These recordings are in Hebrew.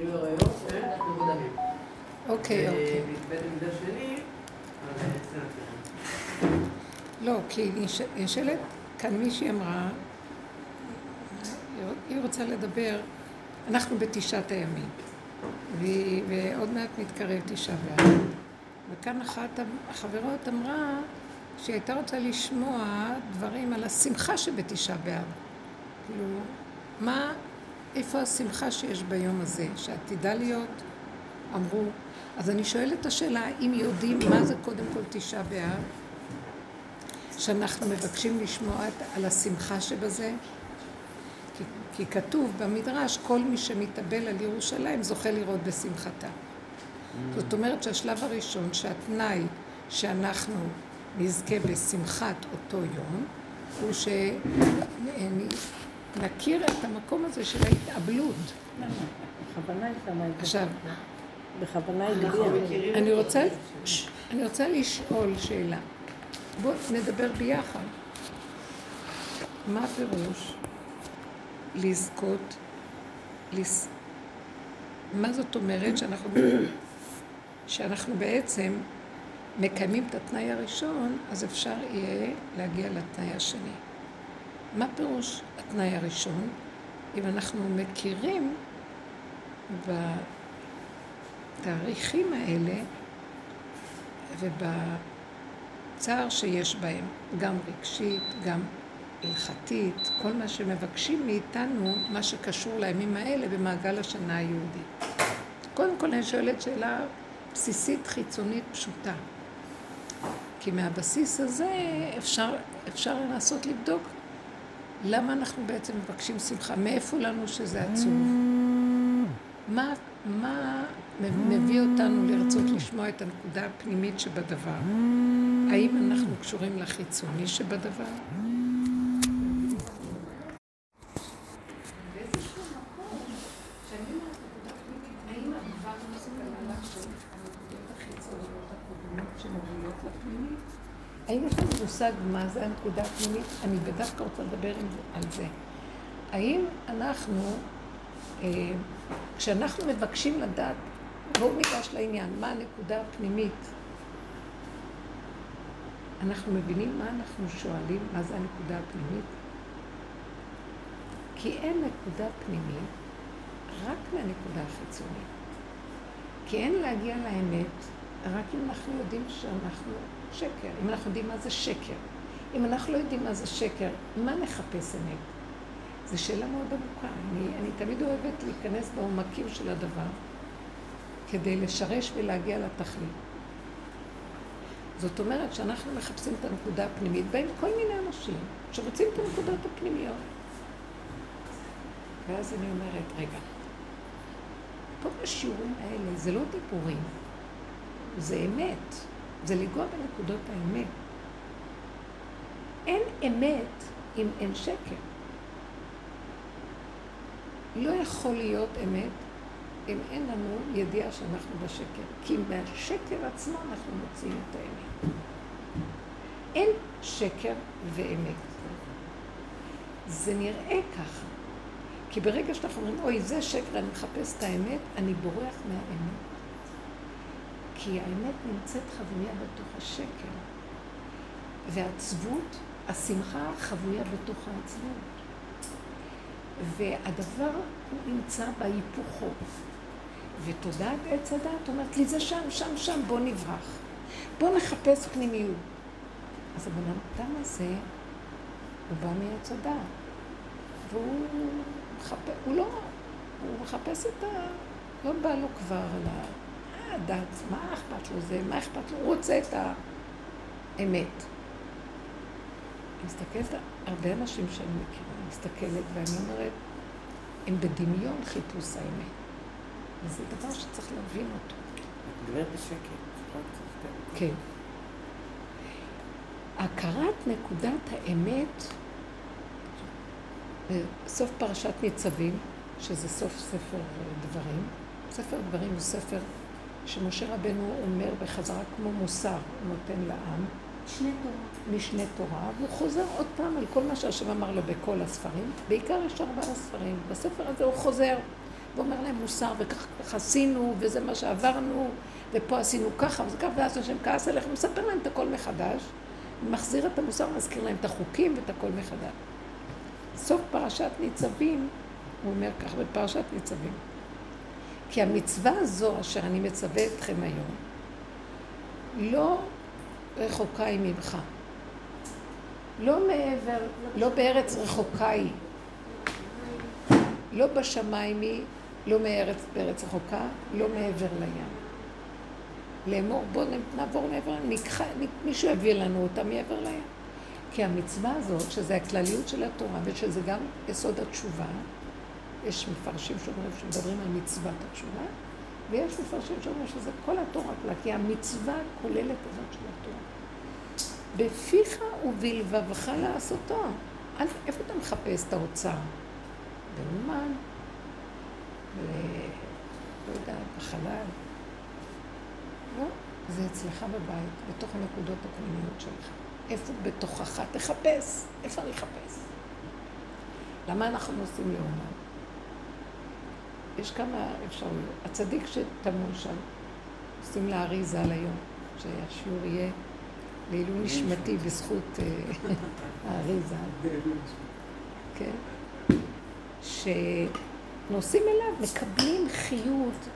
גילוי עריות, כבוד דמים. אוקיי, אוקיי. בית המקדש שני. לא, כי כאן מישהי אמרה, היא רוצה לדבר, אנחנו בתשעת הימים, ועוד מעט מתקרב תשעה באב. וכאן אחת החברות אמרה שהיא הייתה רוצה לשמוע דברים על השמחה שבתשעה באב. כאילו, מה, איפה השמחה שיש ביום הזה, שעתידה להיות, אמרו. אז אני שואלת את השאלה, אם יודעים מה זה קודם כל תשעה באב, שאנחנו מבקשים לשמוע על השמחה שבזה, כי, כי כתוב במדרש, כל מי שמתאבל על ירושלים זוכה לראות בשמחתה. זאת אומרת שהשלב הראשון, שהתנאי שאנחנו נזכה בשמחת אותו יום, הוא שנכיר את המקום הזה של ההתאבלות. בכוונה היא שמה את זה. עכשיו, בכוונה היא גביעה. אני רוצה, אני רוצה לשאול שאלה. בואו נדבר ביחד. מה הפירוש לזכות, לס... מה זאת אומרת שאנחנו, שאנחנו בעצם מקיימים את התנאי הראשון, אז אפשר יהיה להגיע לתנאי השני. מה פירוש התנאי הראשון? אם אנחנו מכירים בתאריכים האלה ובצער שיש בהם, גם רגשית, גם הלכתית, כל מה שמבקשים מאיתנו, מה שקשור לימים האלה במעגל השנה היהודי. קודם כל אני שואלת שאלה בסיסית, חיצונית, פשוטה. כי מהבסיס הזה אפשר, אפשר לנסות לבדוק למה אנחנו בעצם מבקשים שמחה, מאיפה לנו שזה עצוב. מה, מה מביא אותנו לרצות לשמוע את הנקודה הפנימית שבדבר? האם אנחנו קשורים לחיצוני שבדבר? האם יש לנו מושג מה זה הנקודה הפנימית? אני בדווקא רוצה לדבר על זה. האם אנחנו, אה, כשאנחנו מבקשים לדעת, בואו ניגש לעניין, מה הנקודה הפנימית? אנחנו מבינים מה אנחנו שואלים, מה זה הנקודה הפנימית? כי אין נקודה פנימית רק מהנקודה החיצונית. כי אין להגיע לאמת רק אם אנחנו יודעים שאנחנו שקר. אם אנחנו יודעים מה זה שקר. אם אנחנו לא יודעים מה זה שקר, מה נחפש אמת? זו שאלה מאוד עמוקה. אני, אני תמיד אוהבת להיכנס בעומקים של הדבר כדי לשרש ולהגיע לתכלית. זאת אומרת שאנחנו מחפשים את הנקודה הפנימית, באים כל מיני אנשים שרוצים את הנקודות הפנימיות. ואז אני אומרת, רגע, פה בשיעורים האלה זה לא דיבורים, זה אמת. זה לנגוע בנקודות האמת. אין אמת אם אין שקר. לא יכול להיות אמת אם אין לנו ידיעה שאנחנו בשקר. כי מהשקר עצמו אנחנו מוצאים את האמת. אין שקר ואמת. זה נראה ככה. כי ברגע שאנחנו אומרים, אוי, זה שקר, אני מחפש את האמת, אני בורח מהאמת. כי האמת נמצאת חבויה בתוך השקר. והעצבות, השמחה חבויה בתוך העצבות. והדבר הוא נמצא בהיפוכו. ותודעת עץ הדעת אומרת לי, זה שם, שם, שם, בוא נברח. בוא נחפש פנימיות. אז הבן אדם הזה, הוא בא מעץ הדעת. והוא מחפש, הוא לא, הוא מחפש את ה... לא בא לו כבר על ה... הדת, מה אכפת לו זה, מה אכפת לו, הוא רוצה את האמת. אני מסתכלת, הרבה אנשים שאני מכירה, אני מסתכלת ואני אומרת, הם בדמיון חיפוש האמת. וזה דבר שצריך להבין אותו. את מדברת בשקט. כן. הכרת נקודת האמת, בסוף פרשת ניצבים, שזה סוף ספר דברים, ספר דברים הוא ספר שמשה רבנו אומר בחזרה כמו מוסר, הוא נותן לעם. משנה תורה. משנה תורה, והוא חוזר עוד פעם על כל מה שהשם אמר לו בכל הספרים. בעיקר יש ארבעה ספרים. בספר הזה הוא חוזר. ואומר להם מוסר, וככה עשינו, וזה מה שעברנו, ופה עשינו ככה, וזה ככה, ואז השם כעס עליך, מספר להם את הכל מחדש, מחזיר את המוסר, מזכיר להם את החוקים ואת הכל מחדש. סוף פרשת ניצבים, הוא אומר כך בפרשת ניצבים. כי המצווה הזו אשר אני מצווה אתכם היום, לא רחוקה היא ממך. לא מעבר, לא בארץ רחוקה היא. לא בשמיים היא, לא מארץ, בארץ רחוקה, לא מעבר לים. לאמור, בואו נעבור מעבר נקחה, מישהו יביא לנו אותה מעבר לים. כי המצווה הזאת, שזה הכלליות של התורה, ושזה גם יסוד התשובה, יש מפרשים שאומרים שמדברים על מצוות התשובה, ויש מפרשים שאומרים שזה כל התורה כולה, כי המצווה הכוללת הזאת של התורה. בפיך ובלבבך לעשותו. אל, איפה אתה מחפש את האוצר? באומן, ב... לא יודעת, בחלל. לא, זה אצלך בבית, בתוך הנקודות הפנימיות שלך. איפה בתוכך? תחפש. איפה אני אחפש? למה אנחנו נוסעים לאומן? יש כמה אפשרויות. הצדיק שטמון שם, עושים לאריזה על היום, שהשיעור יהיה לעילוי נשמתי בזכות אה, האריזה. כן? שנוסעים אליו, מקבלים חיות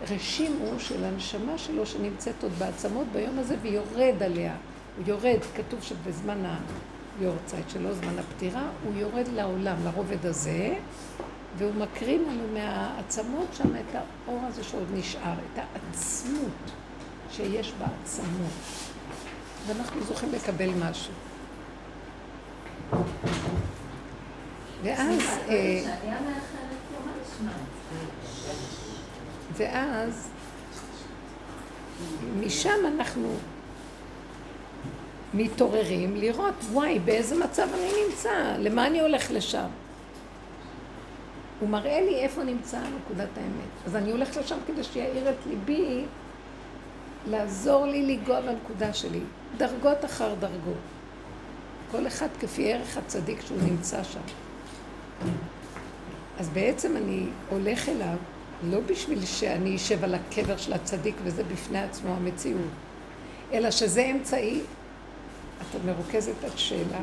מהרשימו של הנשמה שלו שנמצאת עוד בעצמות ביום הזה ויורד עליה. הוא יורד, כתוב שבזמן היורצייט שלו, זמן הפטירה, הוא יורד לעולם, לרובד הזה, והוא מקרין לנו מהעצמות שם את האור הזה שעוד נשאר, את העצמות שיש בעצמות. ואנחנו זוכים לקבל משהו. ואז... אה, ואז משם אנחנו מתעוררים לראות, וואי, באיזה מצב אני נמצא, למה אני הולך לשם? הוא מראה לי איפה נמצא נקודת האמת. אז אני הולכת לשם כדי שיעיר את ליבי, לעזור לי לנגוע בנקודה שלי. דרגות אחר דרגות. כל אחד כפי ערך הצדיק שהוא נמצא שם. אז בעצם אני הולך אליו לא בשביל שאני אשב על הקבר של הצדיק וזה בפני עצמו המציאות, אלא שזה אמצעי, את מרוכזת את השאלה,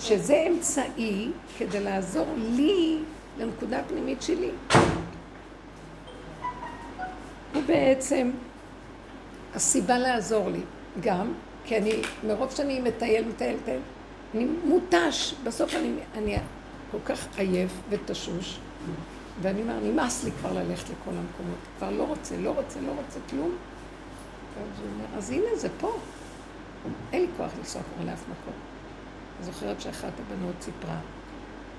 שזה אמצעי כדי לעזור לי לנקודה הפנימית שלי. הוא בעצם הסיבה לעזור לי, גם, כי אני, מרוב שאני מטייל, מטייל, מטייל, אני מותש, בסוף אני, אני כל כך עייף ותשוש, ואני אומר, נמאס לי כבר ללכת לכל המקומות, כבר לא רוצה, לא רוצה, לא רוצה כלום. אז הוא אומר, אז הנה זה פה, אין לי כוח לנסוע כבר לאף מקום. זוכרת שאחת הבנות סיפרה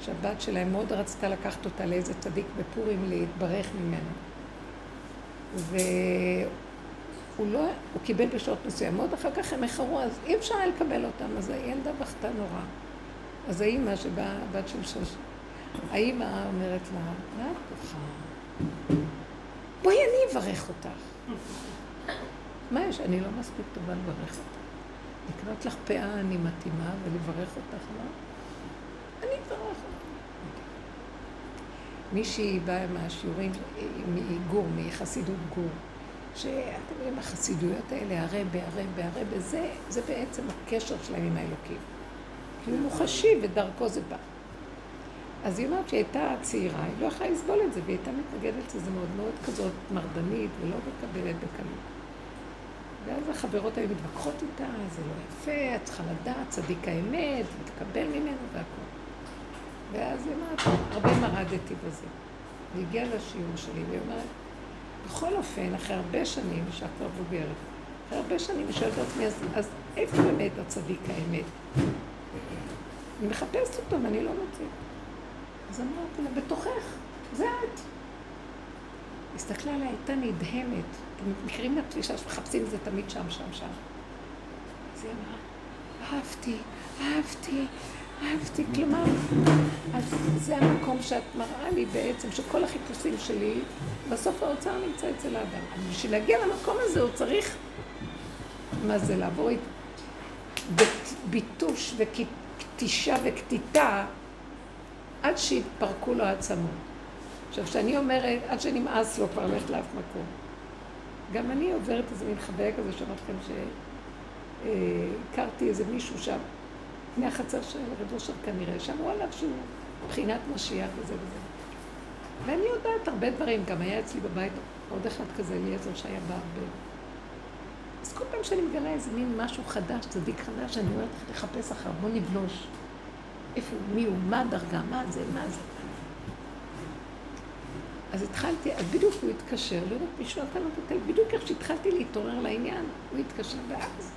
שהבת שלהם מאוד רצתה לקחת אותה לאיזה צדיק בפורים להתברך ממנו. והוא לא, הוא קיבל בשעות מסוימות, אחר כך הם איחרו, אז אי אפשר היה לקבל אותם, אז הילדה בכתה נורא. אז האימא שבאה, בת של שוש, האימא אומרת לה, מה את בוכה? בואי אני אברך אותך. מה יש? אני לא מספיק טובה לברך אותך. לקנות לך פאה אני מתאימה ולברך אותך, לא? אני אותך. מישהי באה מהשיעורים מגור, מחסידות גור, שאתם יודעים, החסידויות האלה, הרבה, הרבה, הרבה, זה, זה בעצם הקשר שלהם עם האלוקים. כי הוא מוחשי ודרכו זה בא. אז היא אומרת שהיא הייתה צעירה, היא לא יכולה לסבול את זה, והיא הייתה מתנגדת לזה מאוד מאוד כזאת מרדנית ולא מקבלת בקלות. ואז החברות היו מתווכחות איתה, זה לא יפה, את צריכה לדעת, צדיק האמת, ותקבל ממנו והכל. ואז היא אמרת, הרבה מרדתי בזה. היא הגיעה לשיעור שלי, והיא אומרת, בכל אופן, אחרי הרבה שנים, אישה כבר בוגרת, אחרי הרבה שנים, היא שואלת את אז, אז איפה באמת הצדיק האמת? אני מחפשת אותו ואני לא מוצאת. אז אמרתי לה, בתוכך, זה את. הסתכלה עליה, הייתה נדהמת. אתם מכירים את התפישה שמחפשים את זה תמיד שם, שם, שם. אז היא אמרה, אהבתי, אהבתי, אהבתי. כלומר, אז זה המקום שאת מראה לי בעצם, שכל החיפושים שלי, בסוף האוצר נמצא אצל האדם. בשביל להגיע למקום הזה הוא צריך, מה זה, לעבור ביטוש וכיתישה וקטיטה עד שיתפרקו לו העצמות. עכשיו, כשאני אומרת, עד שנמאס לו כבר ללכת לאף מקום. גם אני עוברת איזה מין חוויה כזה, שאמרתי לכם שהכרתי איזה מישהו שם, מהחצר של רב אושר כנראה, שאמרו עליו שהוא מבחינת משיח וזה וזה. ואני יודעת הרבה דברים, גם היה אצלי בבית עוד אחד כזה, אליעזר שהיה בא הרבה. אז כל פעם שאני מגלה איזה מין משהו חדש, צדיק חדש, אני אומרת לך לחפש אחריו, בוא נבלוש. איפה הוא, מי הוא, מה הדרגה, מה זה, מה זה. אז התחלתי, אז בדיוק הוא התקשר, לא יודעת מישהו נתן לו את הטלפון, בדיוק איך שהתחלתי להתעורר לעניין, הוא התקשר, ואז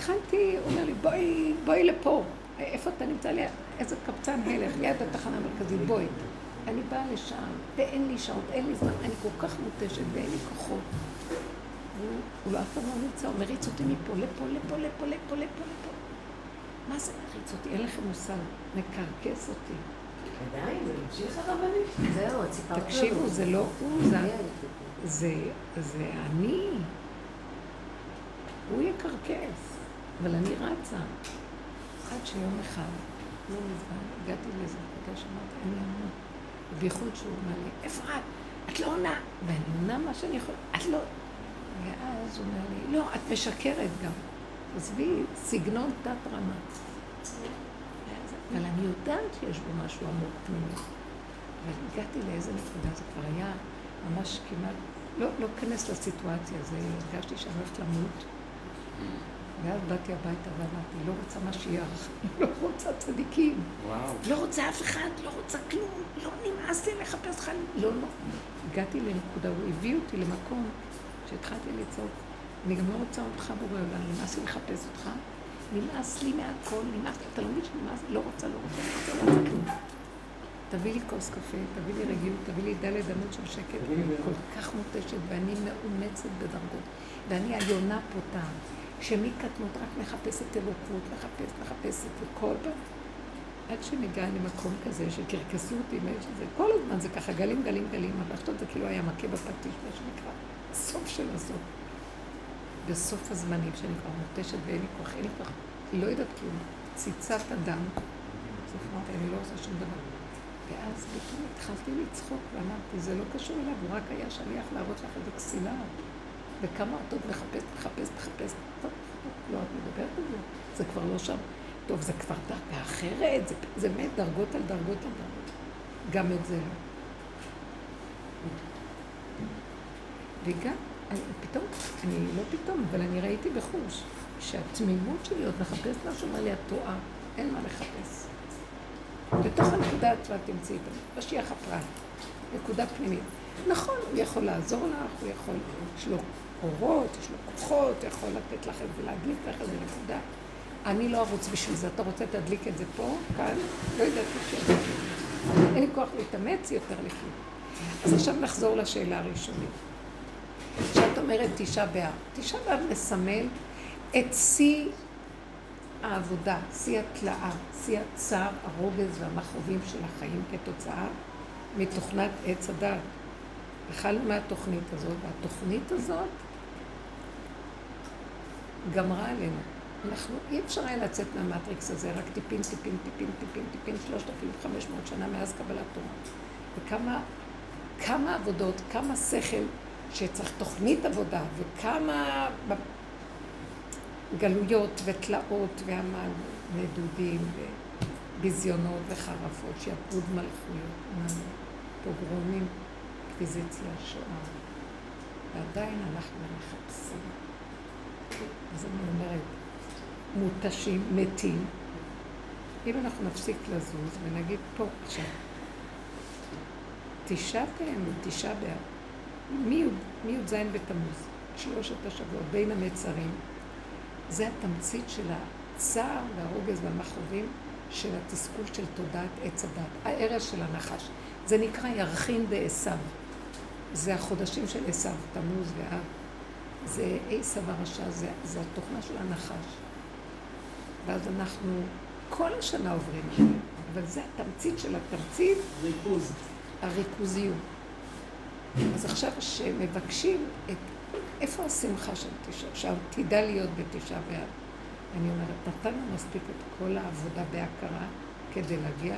התחלתי, הוא אומר לי, בואי, בואי לפה, איפה אתה נמצא לי, איזה קבצן הלך, ליד התחנה המרכזית, בואי. אני באה לשם, ואין לי שעות, אין לי זמן, אני כל כך מותשת ואין לי כוחות. הוא, לא אף פעם לא נמצא, הוא מריץ אותי מפה, לפה, לפה, לפה, לפה, לפה, לפה. מה זה מריץ אותי? אין לכם מושג. מקרקס אותי. עדיין, זה ממשיך הרבנית? זהו, סיפרת תקשיבו, זה לא הוא, זה, זה, זה אני. הוא יקרקס, אבל אני רצה. עד שיום אחד, לא מזמן, הגעתי לאיזה נקודה שאמרתי, אני אמור. בייחוד שהוא אמר לי, איפה את? את לא עונה. ואני עונה מה שאני יכולה, את לא... ואז הוא אומר לי, לא, את משקרת גם. עזבי, סגנון תת-רמה. אבל אני יודעת שיש בו משהו עמוק פנימי. אבל הגעתי לאיזה נקודה, זה כבר היה ממש כמעט, לא, לא אכנס לסיטואציה, זה הרגשתי שאני הולכת למות. ואז באתי הביתה ואמרתי, לא רוצה משיח, לא רוצה צדיקים, וואו. לא רוצה אף אחד, לא רוצה כלום, לא נמאס לי לחפש לך, לא, לא. הגעתי לנקודה, הוא הביא אותי למקום שהתחלתי לצעוק, אני גם לא רוצה אותך בורא עולם, נמאס לי לחפש אותך, נמאס לי מהכל, נמאס לי, אתה לא מבין שנמאס לי, לא רוצה, לא רוצה, לא רוצה, לא רוצה כלום. תביא לי כוס קפה, תביא לי רגיעות, תביא לי דלת אמות של שקט, אני כל כך מותשת ואני מאומצת בדרגות. ואני היונה פותה, שמקטנות רק מחפשת אלוקות, מחפשת, מחפשת, וכל פעם, עד שמגיעה למקום כזה שקרקסו אותי, שזה, כל הזמן זה ככה, גלים, גלים, גלים, אבל עכשיו זה כאילו היה מכה בפטיש, מה שנקרא, הסוף של הסוף. בסוף הזמנים, שאני כבר מותשת ואין לי כוח, אין לי כוח, לא יודעת כלום, ציצת אדם. בסוף אמרתי, אני לא עושה שום דבר. ואז פתאום התחלתי לצחוק ואמרתי, זה לא קשור אליו, הוא רק היה שליח להראות לך איזה כסילה. וכמה אותו מחפש, מחפש, מחפש, טוב, לא, את מדברת על זה, זה כבר לא שם. טוב, זה כבר דרגה אחרת, זה, זה באמת דרגות על דרגות על דרגות. גם את זה לא. וגם, פתאום, אני לא פתאום, אבל אני ראיתי בחוש, שהתמימות שלי עוד מחפש משהו, אומר לי, את טועה, אין מה לחפש. בתוך הנקודה עצמה תמצאי את המשיח הפרט, נקודה פנימית. נכון, הוא יכול לעזור לך, הוא יכול, יש לו אורות, יש לו כוחות, יכול לתת לך את זה, להדליק לך איזה נקודה. אני לא ארוץ בשביל זה, אתה רוצה תדליק את זה פה, כאן, לא יודעת מה אין לי כוח להתאמץ יותר לכלום. אז עכשיו נחזור לשאלה הראשונית. כשאת אומרת תשעה באב, תשעה באב מסמל את שיא העבודה, שיא התלאה, שיא הצער, הרוגז והמכאובים של החיים כתוצאה מתוכנת עץ הדת. התחלנו מהתוכנית הזאת, והתוכנית הזאת גמרה עלינו. אנחנו, אי אפשר היה לצאת מהמטריקס הזה, רק טיפין, טיפין, טיפין, טיפין, טיפין, שלושת אלפים חמש מאות שנה מאז קבלת תורה. וכמה כמה עבודות, כמה שכל שצריך תוכנית עבודה, וכמה גלויות ותלאות ועמל נדודים וביזיונות וחרפות, שעבוד מלכויות, פוגרומים, אינקוויזיציה, שואה. ועדיין אנחנו מחפשים. אז אני אומרת, מותשים, מתים. אם אנחנו נפסיק לזוז ונגיד פה עכשיו, תשעה תאם, תשעה באב, מי"ז בתמוז, שלושת השבועות, בין המצרים, זה התמצית של הצער והרוגז והמכאובים של התסכול של תודעת עץ הדת, הארז של הנחש. זה נקרא ירחין דעשו. זה החודשים של עשו, תמוז ואב. זה עשו הרשע, זה, זה התוכנה של הנחש. ואז אנחנו כל השנה עוברים את זה, אבל זה התמצית של התמצית. ריכוז. הריכוזיות. אז עכשיו שמבקשים את... איפה השמחה של תשעה? שעתידה להיות בתשעה באב. אני אומרת, נתנו מספיק את כל העבודה בהכרה כדי להגיע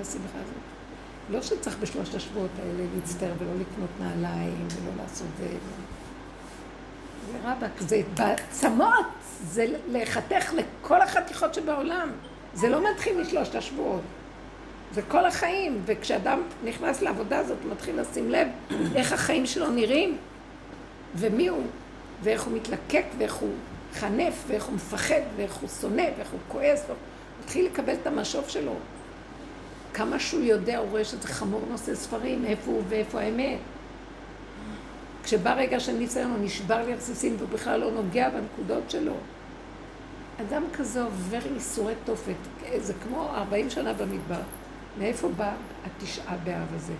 לשמחה הזאת. לא שצריך בשלושת השבועות האלה להצטער ולא לקנות נעליים ולא לעשות זה. זה רבאק, זה בעצמות, זה להיחתך לכל החתיכות שבעולם. זה לא מתחיל משלושת השבועות. זה כל החיים, וכשאדם נכנס לעבודה הזאת, הוא מתחיל לשים לב איך החיים שלו נראים, ומי הוא, ואיך הוא מתלקק, ואיך הוא חנף, ואיך הוא מפחד, ואיך הוא שונא, ואיך הוא כועס, הוא מתחיל לקבל את המשוב שלו. כמה שהוא יודע, הוא רואה שזה חמור נושא ספרים, איפה הוא ואיפה האמת. כשבא רגע של ניסיון, הוא נשבר לרסיסים, והוא בכלל לא נוגע בנקודות שלו. אדם כזה עובר ייסורי תופת, זה כמו 40 שנה במדבר. מאיפה בא התשעה באב הזה?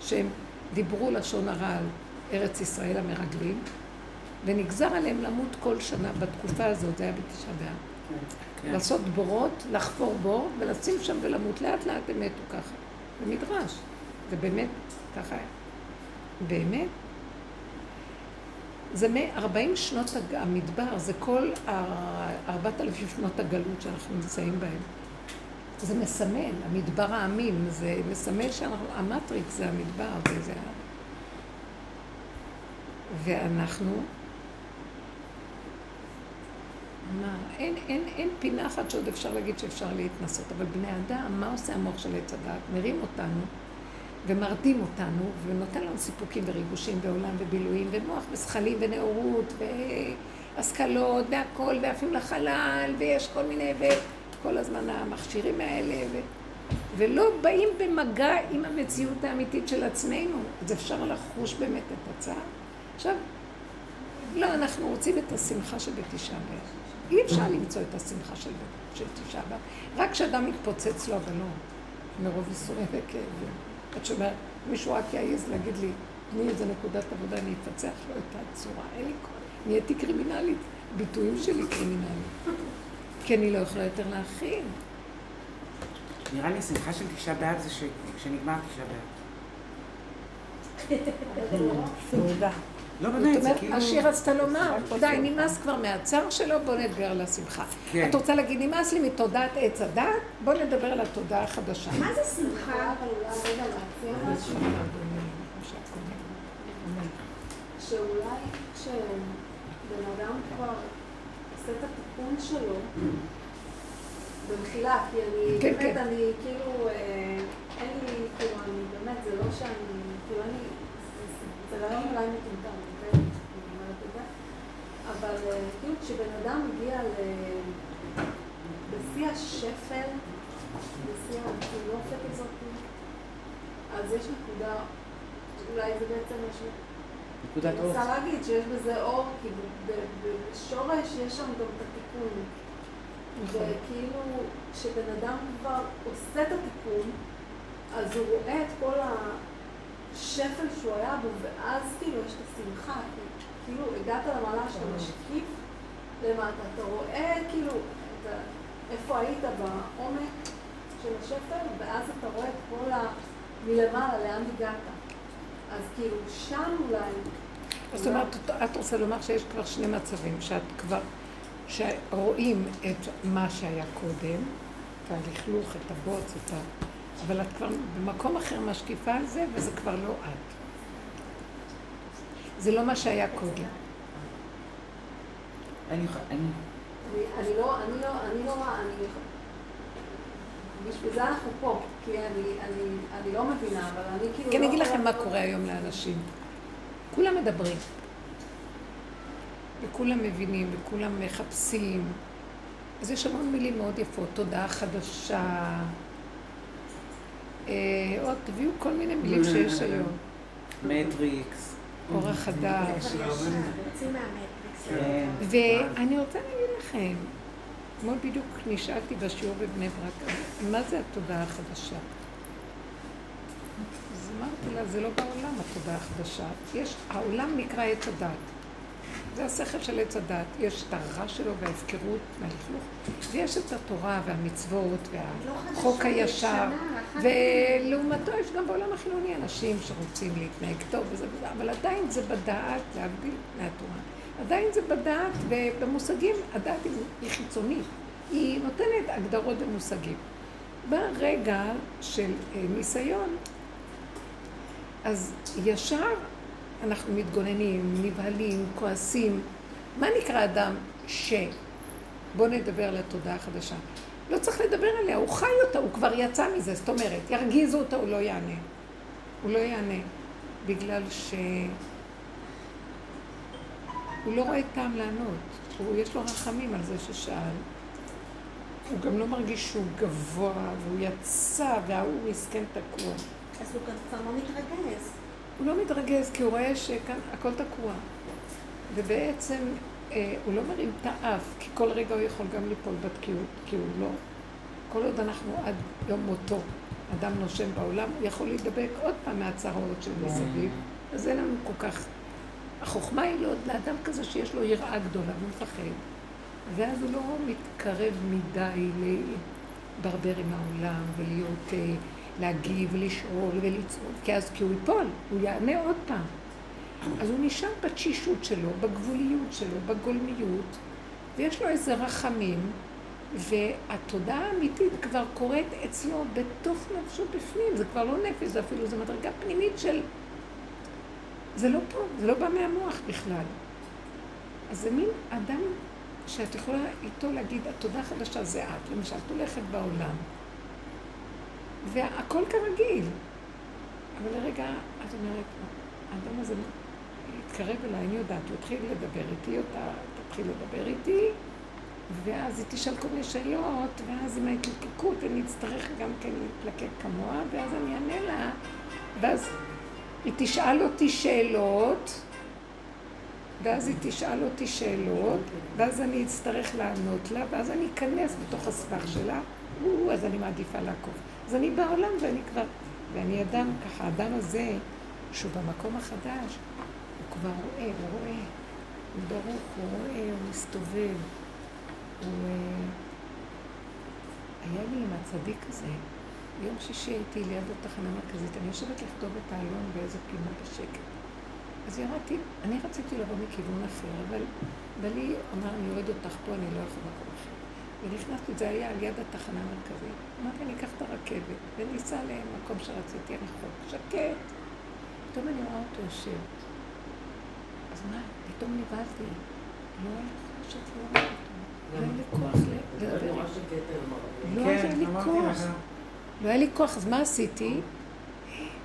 שהם דיברו לשון הרע על ארץ ישראל המרגלים, ונגזר עליהם למות כל שנה בתקופה הזאת, זה היה בתשעה באב. כן. לעשות בורות, לחפור בור, ולשים שם ולמות. לאט לאט הם מתו ככה. במדרש. זה באמת ככה. באמת. זה מ-40 שנות המדבר, זה כל 4,000 שנות הגלות שאנחנו נמצאים בהן. זה מסמל, המדבר העמים, זה מסמל שהמטריקס זה המדבר, וזה... ואנחנו... מה, אין, אין, אין פינה אחת שעוד אפשר להגיד שאפשר להתנסות, אבל בני אדם, מה עושה המוח של עץ הדעת? מרים אותנו ומרדים אותנו ונותן לנו סיפוקים וריגושים בעולם ובילויים ומוח וזכלים ונאורות והשכלות והכל ועפים לחלל ויש כל מיני... ו... כל הזמן המכשירים האלה, ו... ולא באים במגע עם המציאות האמיתית של עצמנו. אז אפשר לחוש באמת את הצער. עכשיו, לא, אנחנו רוצים את השמחה של בתשעה באב. אי אפשר למצוא את השמחה של, של תשעה באב. רק כשאדם מתפוצץ לו הבלון, מרוב ייסורים וכאבים. את שומעת, מישהו רק יעז להגיד לי, תני איזה נקודת עבודה, אני אפצח לו את הצורה. אין לי כוח. נהייתי קרימינלית. ביטויים שלי קרימינלית. כי אני לא יכולה יותר להכין. נראה לי השמחה של תשעה באב זה שנגמר תשעה באב. תודה. לא באמת, זה כאילו... השיר רצתה לומר, די, נמאס כבר מהצער שלו, בוא נדבר על השמחה. כן. את רוצה להגיד, נמאס לי מתודעת עץ הדת, בוא נדבר על התודעה החדשה. מה זה שמחה? שאולי כשבן אדם כבר עושה את התיקון שלו, במחילה, כי אני, כן, באמת, כן. אני כאילו, אה, אין לי, כאילו, אני באמת, זה לא שאני, כאילו, אני, זה- זה רעיון אולי מטומטם, אוקיי? אני אומרת את זה, אבל אה, כאילו, כשבן אדם מגיע. בשיא השפל, בשיא הטינופת הזאת, אז יש נקודה, אולי זה בעצם משהו... נקודת אני אור. רוצה להגיד שיש בזה אור, כי בשורש יש שם גם את התיקון. נכון. וכאילו, כשבן אדם כבר עושה את התיקון, אז הוא רואה את כל השפל שהוא היה בו, ואז כאילו יש את השמחה, כאילו הגעת למעלה שאתה משקיף למטה, אתה רואה כאילו את ה... איפה היית בעומק של השפל, ואז אתה רואה את כל ה... מלמעלה, לאן הגעת. אז כאילו, שם אולי... זאת אומרת, את רוצה לומר שיש כבר שני מצבים, שאת כבר, שרואים את מה שהיה קודם, את הלכלוך, את הבוץ, את ה... אבל את כבר במקום אחר משקיפה על זה, וזה כבר לא את. זה לא מה שהיה קודם. אני... אני... אני, אני לא, אני לא, אני לא, אני... בשביל זה אנחנו פה, כי אני, אני, אני לא מבינה, אבל אני כאילו... כי אני לא אגיד לכם מה קורה היום לאנשים. כולם מדברים. וכולם מבינים, וכולם מחפשים. אז יש המון מילים מאוד יפות, תודעה חדשה. אה, עוד תביאו כל מיני מילים שיש היום. מטריקס. אורח חדש. יוצאים מהמטריקס. כן. ואני רוצה להגיד לכם, אתמול בדיוק נשאלתי בשיעור בבני ברק, מה זה התודעה החדשה? אז אמרתי לה, זה לא בעולם התודעה החדשה. יש, העולם נקרא עץ הדת. זה השכל של עץ הדת. יש את הרע שלו וההפקרות והלכלוך, ויש את התורה והמצוות והחוק הישר. ולעומתו יש גם בעולם החילוני אנשים שרוצים להתנהג טוב וזה וזה, אבל עדיין זה בדעת, להבדיל מהתורה. עדיין זה בדעת, ובמושגים הדעת היא- חיצונית. היא נותנת הגדרות ומושגים. בא רגע של אה, ניסיון, אז ישר אנחנו מתגוננים, נבהלים, כועסים. מה נקרא אדם ש... בואו נדבר על התודעה החדשה. לא צריך לדבר עליה, הוא חי אותה, הוא כבר יצא מזה, זאת אומרת, ירגיזו אותה, הוא לא יענה. הוא לא יענה, בגלל ש... הוא לא רואה טעם לענות, הוא, יש לו רחמים על זה ששאל. הוא גם לא מרגיש שהוא גבוה, והוא יצא, וההוא מסכן תקוע. אז הוא כבר לא מתרגז. הוא לא מתרגז כי הוא רואה שכאן הכל תקוע. ובעצם אה, הוא לא מרים את האף, כי כל רגע הוא יכול גם ליפול בתקיעות, כי הוא לא. כל עוד אנחנו עד יום מותו, אדם נושם בעולם, הוא יכול להידבק עוד פעם מהצרות של מסביב, אז אין לנו כל כך... החוכמה היא לא לאדם כזה שיש לו יראה גדולה והוא מפחד, ואז הוא לא מתקרב מדי לברבר עם העולם ולהיות... אה, להגיב, לשאול ולצעוד, כי אז כי הוא ייפול, הוא יענה עוד פעם. אז הוא נשאר בתשישות שלו, בגבוליות שלו, בגולמיות, ויש לו איזה רחמים, והתודעה האמיתית כבר קורית אצלו בתוך נפשו בפנים, זה כבר לא נפש, זה אפילו, זו מדרגה פנימית של... זה לא פה, זה לא בא מהמוח בכלל. אז זה מין אדם שאת יכולה איתו להגיד, התודה החדשה זה את, למשל, את הולכת בעולם. והכל כרגיל. אבל לרגע, את אומרת, האדם הזה יתקרב אליי, אני יודעת, הוא התחיל לדבר איתי, אותה תתחיל לדבר איתי, ואז היא תשאל כל מיני שאלות, ואז עם ההתלקקות אני אצטרך גם כן להתלקק כמוה, ואז אני אענה לה, ואז היא תשאל אותי שאלות, ואז היא תשאל אותי שאלות, ואז אני אצטרך לענות לה, ואז אני אכנס בתוך הסבך שלה, אז אני מעדיפה לעקוב. אז אני בעולם ואני כבר, ואני אדם ככה, האדם הזה, שהוא במקום החדש, הוא כבר רואה, הוא רואה, הוא ברוך, הוא רואה, הוא מסתובב, הוא... אה, היה לי עם הצדיק הזה, יום שישי הייתי ליד התחנה המרכזית, אני יושבת לכתוב את העלון באיזה פינה בשקט. אז ירדתי, אני רציתי לבוא מכיוון אחר, אבל בלי אמר, אני יורד אותך פה, אני לא יכול מקום אחר. ונכנסתי, זה היה על יד התחנה המרכזית. אמרתי, אני אקח את הרכבת, וניסע למקום שרציתי, רחוק, שקט. פתאום אני רואה אותו יושב. אז מה, פתאום נבהלתי. לא היה לי חושת לראות אותו. לא היה לי כוח לדבר. לא היה כן, לי כוח. לא היה לי כוח, אז מה עשיתי?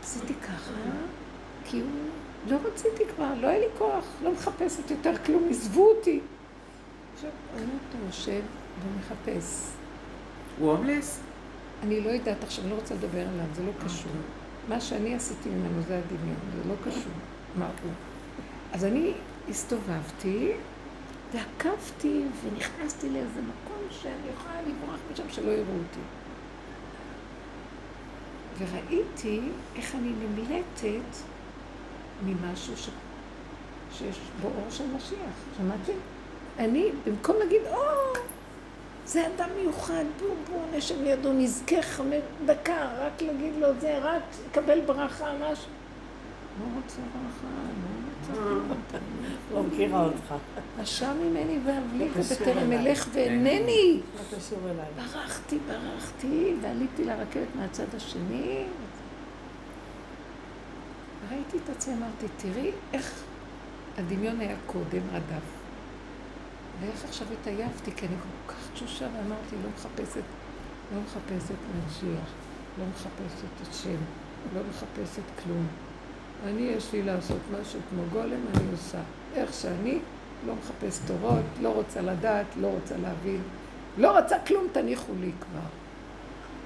עשיתי ככה, כי הוא... לא רציתי כבר, לא היה לי כוח, לא מחפשת יותר כלום, עזבו אותי. עכשיו, אני אותו יושב ומחפש. הוא הומלס? אני לא יודעת עכשיו, אני לא רוצה לדבר עליו, זה לא קשור. מה שאני עשיתי ממנו זה הדמיון, זה לא קשור. מה הוא? אז אני הסתובבתי ועקבתי ונכנסתי לאיזה מקום שאני יכולה לברוח משם שלא יראו אותי. וראיתי איך אני נמלטת ממשהו ש... שיש בו אור של משיח. שמעתם? אני, במקום להגיד, או, זה אדם מיוחד, בוא, בוא, נשב לידו, נזכה חמש דקה, רק להגיד לו זה, רק לקבל ברכה, משהו. לא רוצה ברכה, לא רוצה לא מכירה אותך. נשע ממני ואבליג בטרם אלך ואינני. לא. ברחתי, ברחתי, ועליתי לרכבת מהצד השני. ראיתי את עצמי, אמרתי, תראי איך הדמיון היה קודם רדף. ואיך עכשיו התעייפתי, כי אני כל כך תשושה, ואמרתי, לא מחפשת, לא מחפשת משיח, לא מחפשת את שם, לא מחפשת כלום. אני, יש לי לעשות משהו כמו גולם, אני עושה. איך שאני, לא מחפש תורות, לא רוצה לדעת, לא רוצה להבין, לא רוצה כלום, תניחו לי כבר.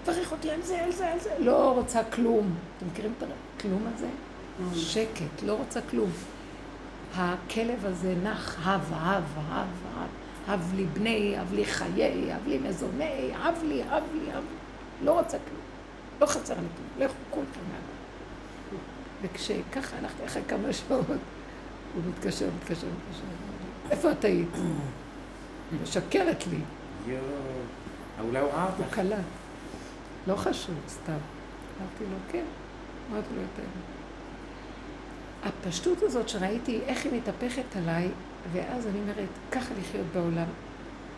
תברך אותי על זה, על זה, על זה, לא רוצה כלום. אתם מכירים את הכלום הזה? שקט, לא רוצה כלום. הכלב הזה נח, הב, הב, הב, הב, הב לי בני, הב לי חיי, הב לי מזוני, הב לי, הב לי, הב לי. לא רוצה כלום. לא חסר לי כלום. לכו כולכם מהבית. וכשככה הלכתי אחרי כמה שעות, הוא מתקשר, מתקשר, מתקשר. איפה את היית? משקרת לי. יואו. אולי הוא ראה הוא. קלט. לא חשוב, סתם. אמרתי לו, כן. אמרתי לו את האמת. הפשטות הזאת שראיתי איך היא מתהפכת עליי, ואז אני אומרת, ככה לחיות בעולם.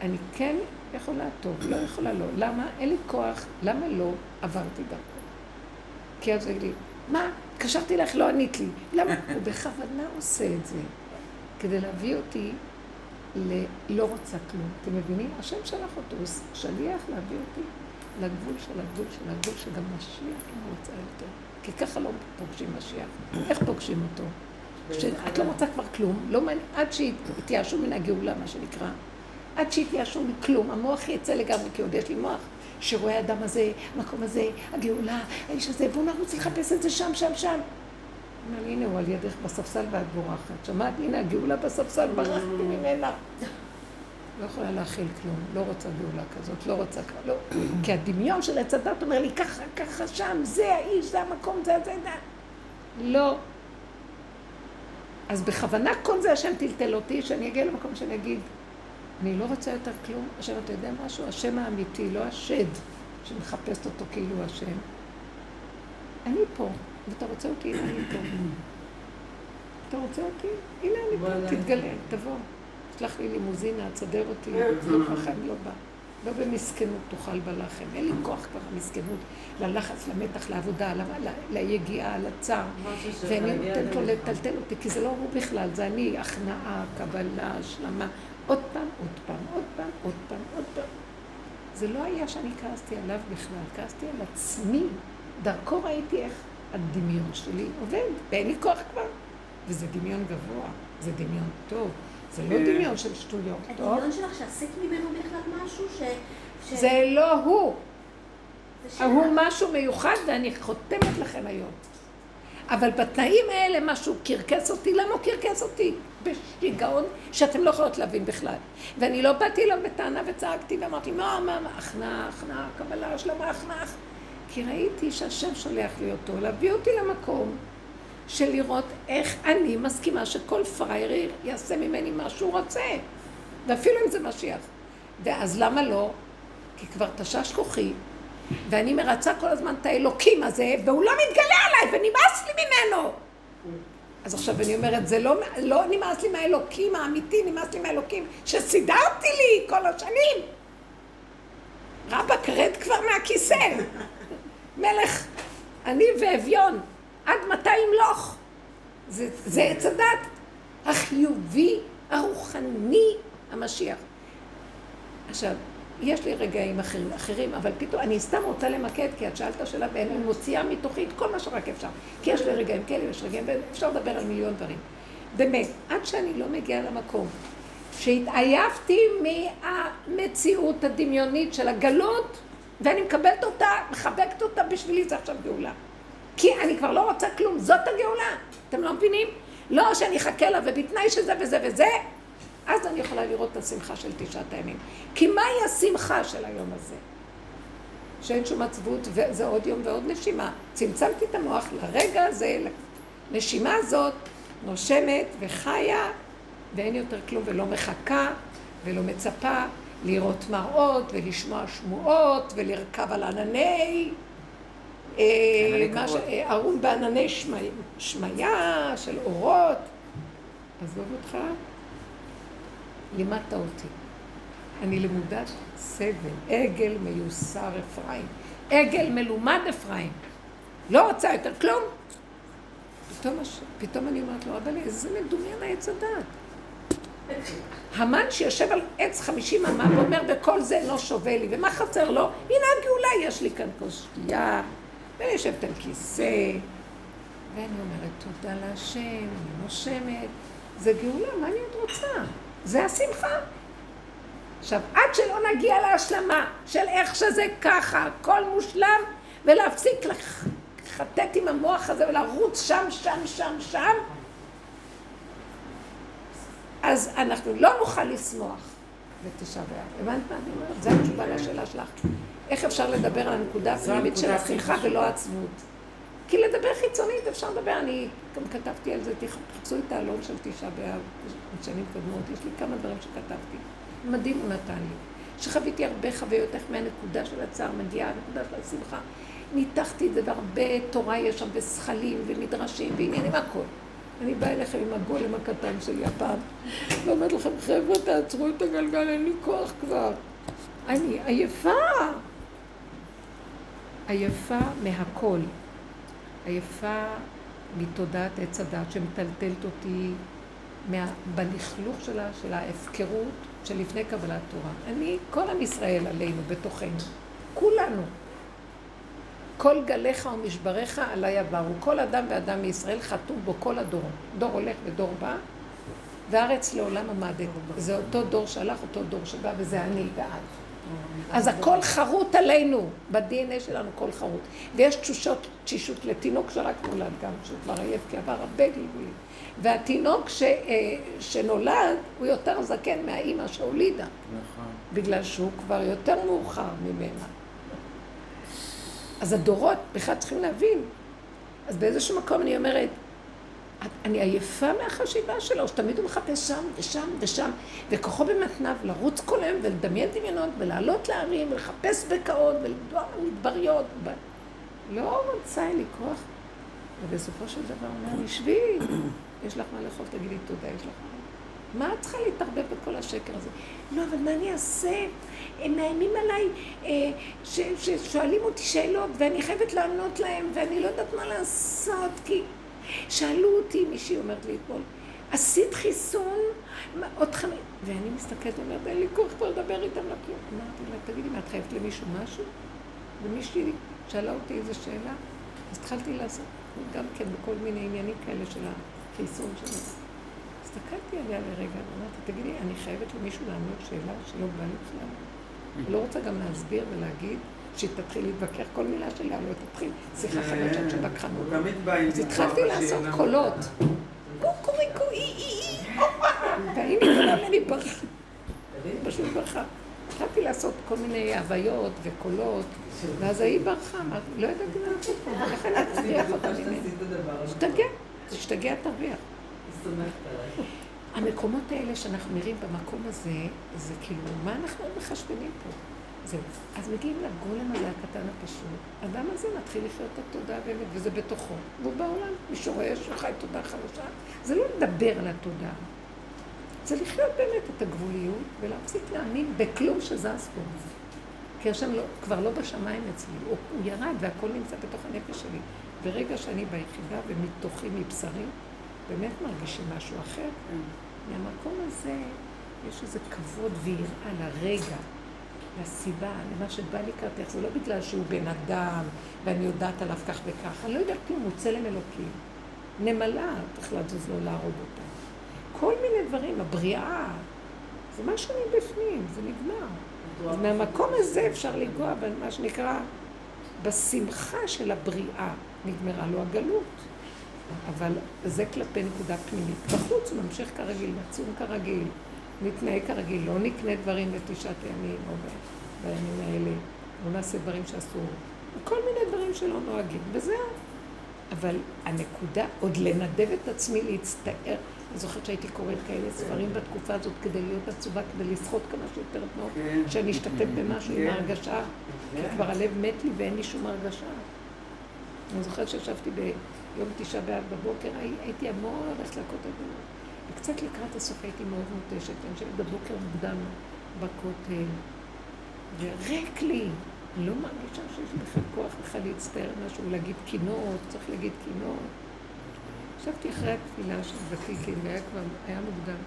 אני כן יכולה טוב, לא יכולה לא. למה? אין לי כוח. למה לא עברתי דרכו? כי אז הוא לי, מה? התקשרתי לך, לא ענית לי. למה? הוא בכוונה עושה את זה, כדי להביא אותי ללא רוצה כלום. אתם מבינים? השם שלח אותו, הוא שליח להביא אותי לגבול של הגבול של הגבול, שגם משיח לא רוצה יותר. כי ככה לא פוגשים משיח. איך פוגשים אותו? שאת לא רוצה כבר כלום, לא מעניין, עד שיתייאשו מן הגאולה, מה שנקרא. עד שיתייאשו מכלום, המוח יצא לגמרי, כי עוד יש לי מוח שרואה האדם הזה, המקום הזה, הגאולה, האיש הזה, והוא נרוץ לחפש את זה שם, שם, שם. אומר לי, הנה הוא על ידך בספסל ואת בורחת. שמעת? הנה הגאולה בספסל, ברחתי ממנה. לא יכולה להכיל כלום, לא רוצה גאולה כזאת, לא רוצה כלום, לא. כי הדמיון של עץ הדת אומר לי, ככה, ככה, שם, זה האיש, זה המקום, זה, זה, זה. לא. אז בכוונה כל זה השם טלטל אותי, שאני אגיע למקום שאני אגיד, אני לא רוצה יותר כלום. השם, אתה יודע משהו? השם האמיתי, לא השד שמחפשת אותו כאילו השם. אני פה, ואתה רוצה אותי, הנה אני פה. אתה רוצה אותי? הנה אני פה, תתגלה, תבוא. שלח לי לימוזינה, תסדר אותי, לא חכם, לא בא. לא במסכנות תאכל בלחם. אין לי כוח כבר המסכנות, ללחץ, למתח, לעבודה, ליגיעה, לצער. ואני נותנת לו לטלטל אותי, כי זה לא הוא בכלל, זה אני, הכנעה, קבלה, השלמה. עוד פעם, עוד פעם, עוד פעם, עוד פעם, עוד פעם. זה לא היה שאני כעסתי עליו בכלל, כעסתי על עצמי. דרכו ראיתי איך הדמיון שלי עובד, ואין לי כוח כבר. וזה דמיון גבוה, זה דמיון טוב. זה לא דמיון של שטויות, טוב? הדמיון שלך שעשית ממנו בכלל משהו ש... זה לא הוא. הוא משהו מיוחד ואני חותמת לכם היום. אבל בתנאים האלה משהו קרקס אותי, למה הוא קרקס אותי? בשיגעון שאתם לא יכולות להבין בכלל. ואני לא באתי אליו בטענה וצעקתי ואמרתי, מה, מה, מה, הכנעה, הכנעה, קבלה, השלמה, הכנעה. כי ראיתי שהשם שולח לי אותו, להביא אותי למקום של לראות איך אני מסכימה שכל פראייר יעשה ממני מה שהוא רוצה. ואפילו אם זה משיח. ואז למה לא? כי כבר תשש כוחי, ואני מרצה כל הזמן את האלוקים הזה, והוא לא מתגלה עליי, ונמאס לי ממנו. אז עכשיו אני אומרת, זה לא, לא נמאס לי מהאלוקים האמיתי, נמאס לי מהאלוקים שסידרתי לי כל השנים. רבאק, רד כבר מהכיסא. מלך, אני ואביון, עד מתי ימלוך? זה, זה עץ הדת החיובי, הרוחני, המשיח. עכשיו, יש לי רגעים אחרים, אחרים, אבל פתאום, אני סתם רוצה למקד, כי את שאלת שאלה, ואני מוציאה מתוכי את כל מה שרק אפשר. כי יש לי רגעים כאלה, יש רגעים, ואפשר לדבר על מיליון דברים. באמת, עד שאני לא מגיעה למקום שהתעייפתי מהמציאות הדמיונית של הגלות, ואני מקבלת אותה, מחבקת אותה, בשבילי זה עכשיו גאולה. כי אני כבר לא רוצה כלום, זאת הגאולה. אתם לא מבינים? לא שאני אחכה לה ובתנאי שזה וזה וזה, אז אני יכולה לראות את השמחה של תשעת הימים. כי מהי השמחה של היום הזה? שאין שום עצבות, וזה עוד יום ועוד נשימה. צמצמתי את המוח לרגע הזה, לנשימה הזאת, נושמת וחיה, ואין יותר כלום, ולא מחכה, ולא מצפה לראות מראות, ולשמוע שמועות, ולרכב על ענני, ערום אה, בענני שמיה של אורות. עזוב אותך. לימדת אותי. אני למודת סבל, עגל מיוסר אפרים, עגל מלומד אפרים. לא רוצה יותר כלום. פתאום, פתאום אני אומרת לו, אבל איזה מדומיין העץ הדת. המן שיושב על עץ חמישים אמה ואומר, וכל זה לא שווה לי, ומה חסר לו? הנה הגאולה, יש לי כאן כוס שתייה, ואני יושבת על כיסא, ואני אומרת, תודה להשם, אני נושמת. זה גאולה, מה אני עוד רוצה? זה השמחה. עכשיו, עד שלא נגיע להשלמה של איך שזה ככה, הכל מושלם, ולהפסיק לחטט עם המוח הזה ולרוץ שם, שם, שם, שם, אז אנחנו לא נוכל לשמוח בתשעה באב. הבנת מה אני אומרת? זו התשובה לשאלה שלך. איך אפשר לדבר על הנקודה הפנימית של השמחה ולא העצבות? כי לדבר חיצונית אפשר לדבר, אני גם כתבתי על זה, תחפשו את האלון של תשעה באב בשנים קודמות, יש לי כמה דברים שכתבתי. מדהים הוא נתן לי. שחוויתי הרבה חוויות, איך מהנקודה של הצער מגיעה הנקודה של השמחה. ניתחתי את זה, והרבה תורה יש שם, וזכלים, ומדרשים, ועניינים, הכל. אני באה אליכם עם הגולם הקטן שלי הפעם, ואומרת לכם, חבר'ה, תעצרו את הגלגל, אין לי כוח כבר. אני עייפה. עייפה מהכל. עייפה מתודעת עץ הדת שמטלטלת אותי מה, בלכלוך שלה, של ההפקרות של לפני קבלת תורה. אני, כל עם ישראל עלינו, בתוכנו. כולנו. כל גליך ומשבריך עלי עברו. כל אדם ואדם מישראל חתום בו כל הדור. דור הולך ודור בא, והארץ לעולם עמדת. זה אותו דור שהלך, אותו דור שבא, וזה אני ואת. אז הכל חרוט עלינו, ב-DNA שלנו כל חרוט. ויש תשושות, תשישות לתינוק שרק נולד גם, שהוא כבר עייף, כי עבר הרבה גלגולים. והתינוק ש, אה, שנולד, הוא יותר זקן מהאימא שהולידה. נכון. בגלל שהוא כבר יותר מאוחר ממנה. אז הדורות בכלל צריכים להבין. אז באיזשהו מקום אני אומרת, אני עייפה מהחשיבה שלו, שתמיד הוא מחפש שם ושם ושם, וכוחו במתניו לרוץ כל היום ולדמיין דמיונות ולעלות להרים ולחפש בקעות ולדוע במדבריות. ב... לא רוצה לי כוח. ובסופו של דבר אומר לי, שבי, יש לך מה לאכול, תגידי תודה, יש לך מה. מה את צריכה להתערבב בכל השקר הזה? לא, אבל מה אני אעשה? הם מאיימים עליי, אה, ששואלים אותי שאלות, ואני חייבת לענות להם, ואני לא יודעת מה לעשות, כי שאלו אותי, מישהי אומרת לי אתמול, עשית חיסון? מה, עוד חמש... ואני מסתכלת ואומרת, אין לי כוח כבר לדבר איתם לכלום. אמרתי לה, תגידי, מה, את חייבת למישהו משהו? ומישהי שאלה אותי איזו שאלה, אז התחלתי לעשות גם כן בכל מיני עניינים כאלה של החיסון שלה. הסתכלתי עליה לרגע ואמרתי, תגידי, אני חייבת למישהו לענות שאלה שלא בא לי בכלל? לא רוצה גם להסביר ולהגיד שהיא תתחיל להתווכח כל מילה שלה, לא תתחיל שיחה חדשה של שבקחנות. אז התחלתי לעשות קולות. קוקוריקו, אי אי אי, והיא נגמרה ממני ברכה. פשוט ברכה. התחלתי לעשות כל מיני הוויות וקולות, ואז ההיא ברחה, לא ידעתי מה לעשות פה, ולכן להצליח אותה ממני. תשתגע, תשתגע תרוויח. המקומות האלה שאנחנו נראים במקום הזה, זה כאילו, מה אנחנו מחשבנים פה? זהו. אז מגיעים לגולם הזה הקטן הפשוט. האדם הזה מתחיל לחיות את התודעה באמת, וזה בתוכו. והוא בעולם, מי שרואה שחי תודעה חדשה. זה לא לדבר על התודעה. זה לחיות באמת את הגבוליות, ולהפסיק להאמין בכלום שזז פה. כי השם לא, כבר לא בשמיים אצלי, הוא, הוא ירד והכל נמצא בתוך הנפש שלי. ברגע שאני ביחידה ומתוכי, מבשרי, באמת מרגישים משהו אחר. מהמקום הזה יש איזה כבוד ויראה לרגע, לסיבה, למה שבא לקראתך. זה לא בגלל שהוא בן אדם ואני יודעת עליו כך וכך. אני לא יודעת כלום, הוא צלם אלוקים. נמלה, תחלט זו לא להרוג אותה. כל מיני דברים, הבריאה, זה משהו מבפנים, זה נגמר. אז מהמקום הזה אפשר לנגוע במה שנקרא, בשמחה של הבריאה. נגמרה לו הגלות. אבל זה כלפי נקודה פנימית. בחוץ הוא ממשיך כרגיל, נצום כרגיל, נתנהג כרגיל, לא נקנה דברים בתשעת הימים או בימים האלה, לא נעשה דברים שאסור. כל מיני דברים שלא נוהגים, וזהו. אבל הנקודה, עוד לנדב את עצמי להצטער. אני זוכרת שהייתי קוראת כאלה ספרים בתקופה הזאת כדי להיות עצובה, כדי לסחוט כמה שיותר טוב, כן. שאני אשתתף במשהו עם ההרגשה, כי כבר הלב מת לי ואין לי שום הרגשה. אני זוכרת שישבתי ביום תשעה באב בבוקר, הייתי המון הולכת לכותל. וקצת לקראת הסוף הייתי מאוד מותשת, אני חושבת בבוקר מוקדם בכותל, וריק לי. לא מרגישה שיש בכלל כוח בכלל להצטער משהו, להגיד קינות, צריך להגיד קינות. ישבתי אחרי התפילה של ותיקין, והיה כבר, היה מוקדם.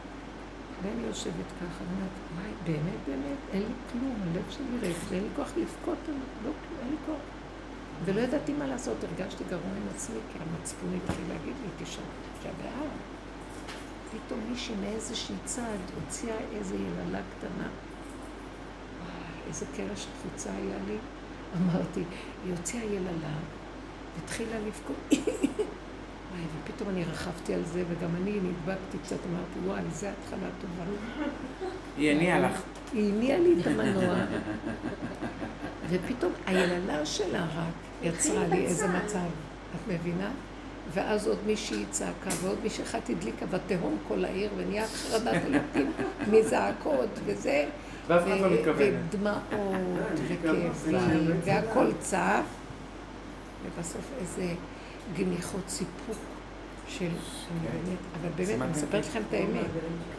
ואני יושבת ככה, אני אומרת, וואי, באמת, באמת, אין לי כלום, הלב שלי ריק, ואין לי כוח לבכות, לא, אין לי כוח. ולא ידעתי מה לעשות, הרגשתי גרוע עם עצמי, כי המצפון התחיל להגיד לי, תשעה, תשעה באב. פתאום מישהי מאיזושהי צד הוציאה איזו יללה קטנה. איזה קרש תפוצה היה לי. אמרתי, היא הוציאה יללה, והתחילה לבכות. וואי, ופתאום אני רכבתי על זה, וגם אני נדבקתי קצת, אמרתי, וואי, זה התחלה טובה. היא הניעה לך. היא הניעה לי את המנוע. ופתאום היללה שלה רק יצרה לי איזה מצב, את מבינה? ואז עוד מישהי צעקה, ועוד מישהי אחת הדליקה בתהום כל העיר, ונהיה חרדת אלוקים מזעקות וזה. ואף אחד לא מתכוון. ודמעות, וכאבים, והכל צף, ובסוף איזה גניחות סיפוק של, אני באמת, אבל באמת, אני מספרת לכם את האמת.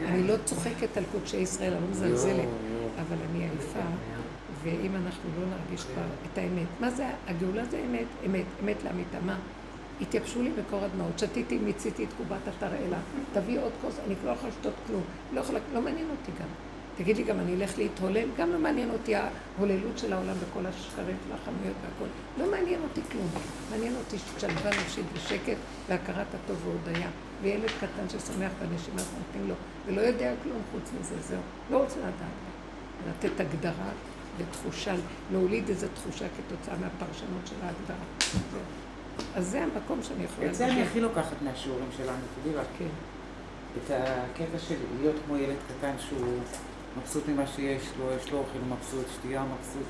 אני לא צוחקת על קודשי ישראל, אני לא מזלזלת, אבל אני עייפה. ואם אנחנו לא נרגיש כבר את האמת, מה זה, הגאולה זה אמת, אמת, אמת לאמיתה, מה? התייבשו לי מקור הדמעות, שתיתי, מיציתי את קובת התרעלה, תביא עוד כוס, אני לא יכולה לשתות כלום, לא יכולה, לא מעניין אותי גם. תגיד לי גם, אני אלך להתהולל, גם לא מעניין אותי ההוללות של העולם וכל השקרים של החנויות והכל. לא מעניין אותי כלום. מעניין אותי שלווה נפשית ושקט והכרת הטוב והודיה. וילד קטן ששמח בנשימה שנותנים לו, ולא יודע כלום חוץ מזה, זהו. לא רוצה לדעת. לתת הגדרה ותחושה, להוליד איזו תחושה כתוצאה מהפרשנות של ההגדרה. זהו. אז זה המקום שאני יכולה את זה אני הכי לוקחת מהשיעורים שלנו, תדעי לך. כן. את הקטע של להיות כמו ילד קטן שהוא מבסוט ממה שיש לו, יש לו אוכל, מבסוט, שתייה מבסוט.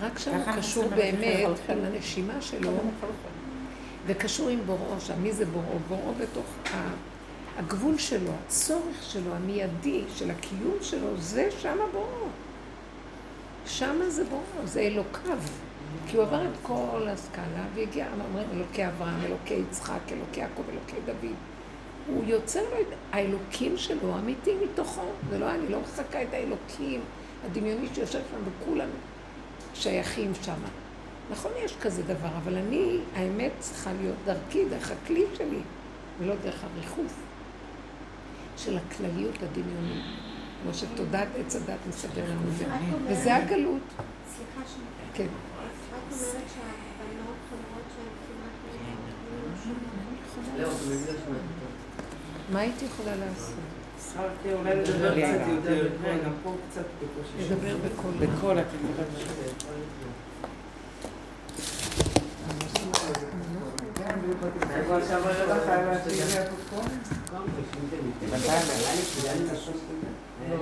רק שם הוא קשור באמת הנשימה שלו, וקשור עם בוראו שם. מי זה בוראו? בוראו בתוך. הגבול שלו, הצורך שלו, המיידי של הקיום שלו, זה שם בוראו. שם זה בוראו, זה אלוקיו. כי הוא עבר את כל הסקאלה והגיע, אומרים אלוקי אברהם, אלוקי יצחק, אלוקי יעקב, אלוקי דוד. הוא יוצר לו את האלוקים שלו, אמיתי מתוכו. זה לא, אני לא מחזקה את האלוקים הדמיוני שיושב שם וכולם שייכים שם. נכון, יש כזה דבר, אבל אני, האמת צריכה להיות דרכי, דרך הכלי שלי, ולא דרך הריחוף של הכלליות הדמיונית. כמו שתודעת עץ הדת מסדר לנו את זה. וזה הגלות. סליחה שנייה. כן. אומרות שהן כמעט לא שומעות. מה הייתי יכולה לעשות? אולי לדבר לי קצת עליו. יותר, רגע, פה קצת בקושי. לדבר בקול.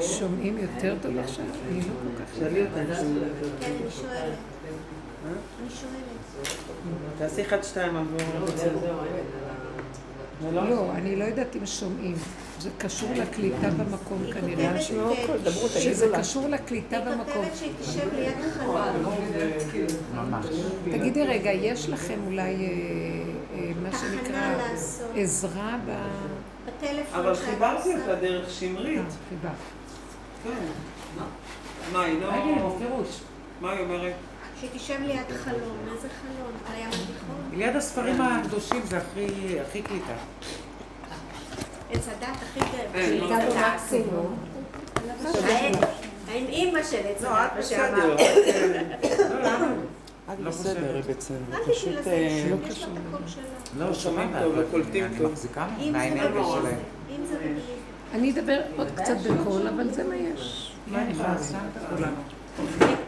שומעים יותר טוב עכשיו? אני לא כל כך... אני שואלת. תעשי אחד שתיים עבור לא, אני לא יודעת אם שומעים. זה קשור לקליטה במקום היא כנראה. שזה. קשור לקליטה היא במקום. כותבת שהיא תשב ליד החלון. ממש. תגידי רגע, יש לכם אולי אה, אה, מה שנקרא. עזרה ב... בטלפון אבל חיברתי. אותה דרך שמרית. אה, חיבה. כן. מה, היא לא... מה היא אומרת? שהיא תשב ליד חלון. מה זה חלון? על הים התיכון? ליד הספרים הקדושים זה הכי הכי קליטה. עץ הדת הכי לא. קליטה במקסימום. עם אימא של עץ לא, הדת, את מה בסדר. שאמרת. את לא בסדר, היא בסדר. רק פשוט... בשביל לזה, אה, הקול שלה. לא, שומעים טוב אבל וקולטים אני טוב. מחזיקה אם זה מהאנרגיה. שלהם. אני אדבר עוד קצת בקול, אבל זה מה יש. מה אני יכולה לעשות?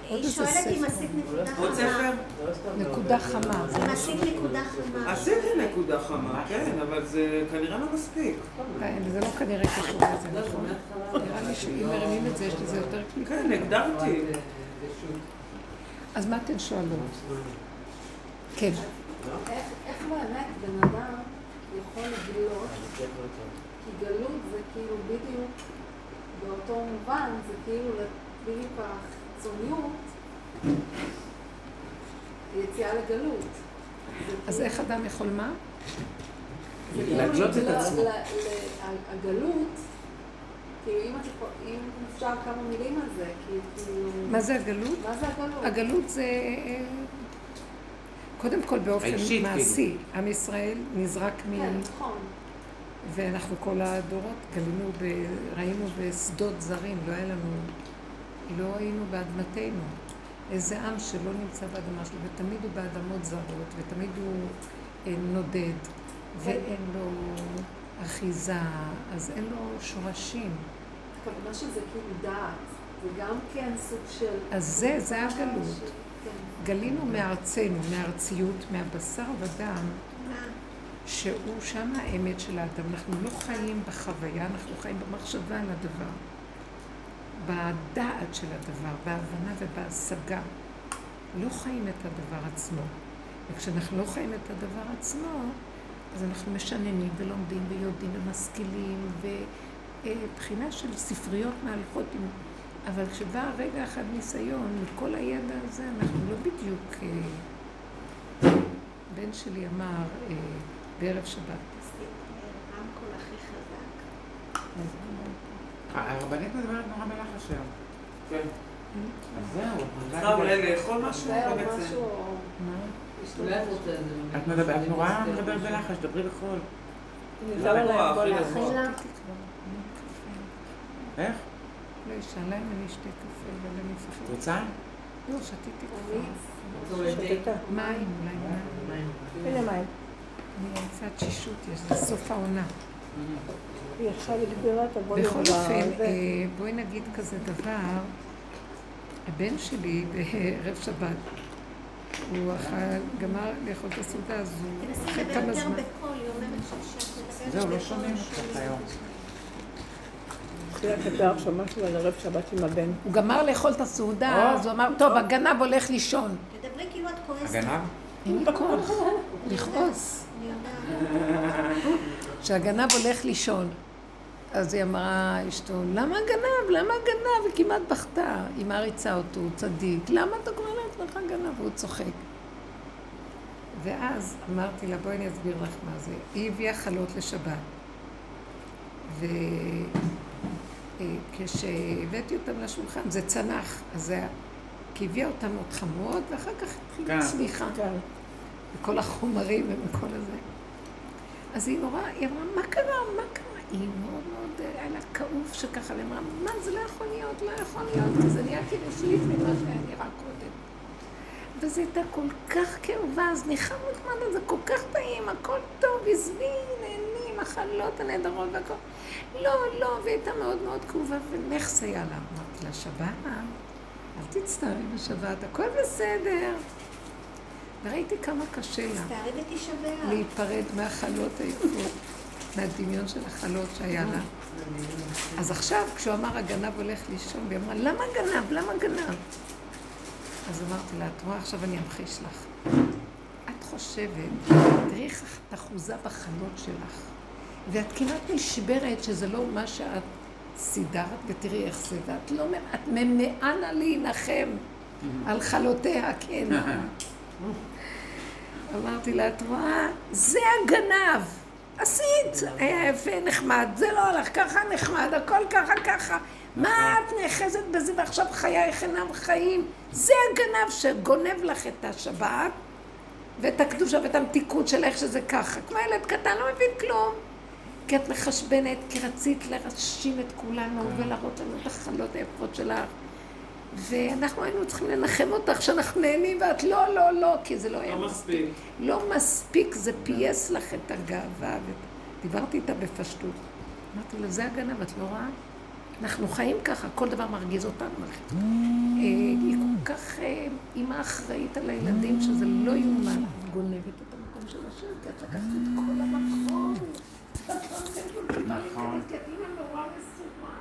היא שואלת אם? עשית נקודה עוד חמה. ספר? נקודה חמה. אם עשית נקודה חמה. עשיתי נקודה חמה, כן, אבל זה כנראה לא מספיק. זה לא כנראה קשור לזה, נכון? נראה לי שאם מרימים את זה, יש לזה יותר קליטה. כן, הקדמתי. אז מה אתן שואלות? כן. איך איך באמת בן אדם יכול לגלות, כי גלות זה כאילו בדיוק באותו מובן, זה כאילו בדיוק החיצוניות, יציאה לגלות. אז כאילו- איך אדם יכול מה? כאילו להגלות את עצמו. הגלות, כאילו אם אפשר כמה מילים על זה, כי כאילו... מה זה הגלות? מה זה הגלות? הגלות זה אה, קודם כל באופן רגשית, מעשי. עם ישראל נזרק מ... כן, נכון. ואנחנו כל הדורות גלינו. ראינו בשדות זרים, לא היה לנו, לא היינו באדמתנו. איזה עם שלא נמצא באדמה שלו, ותמיד הוא באדמות זרות, ותמיד הוא אה, נודד, ואין לו אחיזה, אז אין לו שורשים. הכוונה שזה כאילו דעת. זה גם כן סוג של... אז זה, זה הגלות. כן. גלינו מארצנו, מארציות, מהבשר ודם? שהוא שם האמת של האדם. אנחנו לא חיים בחוויה, אנחנו חיים במחשבה על הדבר. בדעת של הדבר, בהבנה ובהשגה. לא חיים את הדבר עצמו. וכשאנחנו לא חיים את הדבר עצמו, אז אנחנו משננים ולומדים ויודעים ומשכילים, ובחינה של ספריות מהלכות עם... אבל כשבא רגע אחד ניסיון, מכל הידע הזה, אנחנו לא בדיוק... אה, בן שלי אמר אה, בערב שבת, עשית רמקול הכי חזק. הרבנית מדברת נורא בלחש היום. כן. אז זהו. צריכה אולי לאכול משהו? אולי את את מדברת, נורא מדברת בלחש, דברי בקול. נשאר להם כל אפילו. החיים. איך? לא ישן להם, אני אשתה קפה, אבל אני את מפחדת. רוצה? לא, שתיתי. שתתה. מים, אולי מים. הנה מים. אני רוצה תשישות, יש, זה סוף העונה. היא עכשיו הגבירה את. בכל אופן. אה, בואי נגיד כזה דבר, הבן שלי בערב שבת, הוא אכל, גמר לאכול את הסעודה, תנסי אחרי לדבר כמה יותר זמן. בקול, היא אומרת שאת מדברת זהו, לא שומעים אותך היום. הוא גמר לאכול את הסעודה, אז הוא אמר, טוב, הגנב הולך לישון. תדברי כאילו את כועסת. הגנב? אין לי כוח לכעוס. כשהגנב הולך לישון, אז היא אמרה אשתו, למה הגנב? למה הגנב? היא כמעט בכתה. היא מעריצה אותו, הוא צדיק. למה אתה קורא לעצמך גנב? והוא צוחק. ואז אמרתי לה, בואי אני אסביר לך מה זה. היא הביאה חלות לשבת. וכשהבאתי אותם לשולחן, זה צנח. אז זה. כי הביאה אותם מאוד חמות, ואחר כך התחילה כן. צמיחה. כן. וכל החומרים ומכל הזה. אז היא נורא, היא אמרה, מה קרה? מה קרה? היא מאוד מאוד, היה לה כאוב שככה, והיא אמרה, מה, זה לא יכול להיות, לא יכול להיות, כי זה נהיה כאילו שליט ממה שהיה נראה קודם. וזו הייתה כל כך כאובה, אז ניחמנו את מה זה כל כך טעים, הכל טוב, עזבי, נהנים, החלות הנהדרות והכל. לא, לא, והיא הייתה מאוד מאוד כאובה, ונכס היה לה. אמרתי לה, שבת, אל תצטערי בשבת, הכל בסדר. וראיתי כמה קשה לה. להיפרד מהחלות היפות, מהדמיון של החלות שהיה לה. אז עכשיו, כשהוא אמר הגנב הולך לישון, והיא אמרה, למה גנב? למה גנב? אז אמרתי לה, את רואה, עכשיו אני אמחיש לך. את חושבת, תראי איך את אחוזה בחלות שלך, ואת כמעט נשברת שזה לא מה שאת סידרת, ותראי איך זה, ואת לא, את ממאנה להנחם על חלותיה, כן. אמרתי לה, את רואה? זה הגנב. עשית, היה יפה, נחמד, זה לא הלך ככה נחמד, הכל ככה ככה. מה את נאחזת בזה ועכשיו חייך אינם חיים? זה הגנב שגונב לך את השבת ואת הקדושה ואת המתיקות של איך שזה ככה. כמו ילד קטן, לא מבין כלום. כי את מחשבנת, כי רצית להרשים את כולנו ולהראות לנו את החלות היפות שלך. ואנחנו היינו צריכים לנחם אותך שאנחנו נהנים, ואת לא, לא, לא, כי זה לא היה לא מספיק. לא מספיק, זה פייס לך את הגאווה. ודיברתי איתה בפשטות. אמרתי לה, זה הגנב, את לא רואה? אנחנו חיים ככה, כל דבר מרגיז אותנו. אה, היא כל כך אה, אימא אחראית על הילדים, שזה לא יאומן. את גונבת את המקום של השם, כי את לקחת את כל המקום. נכון. כי את אימא נורא מסורה.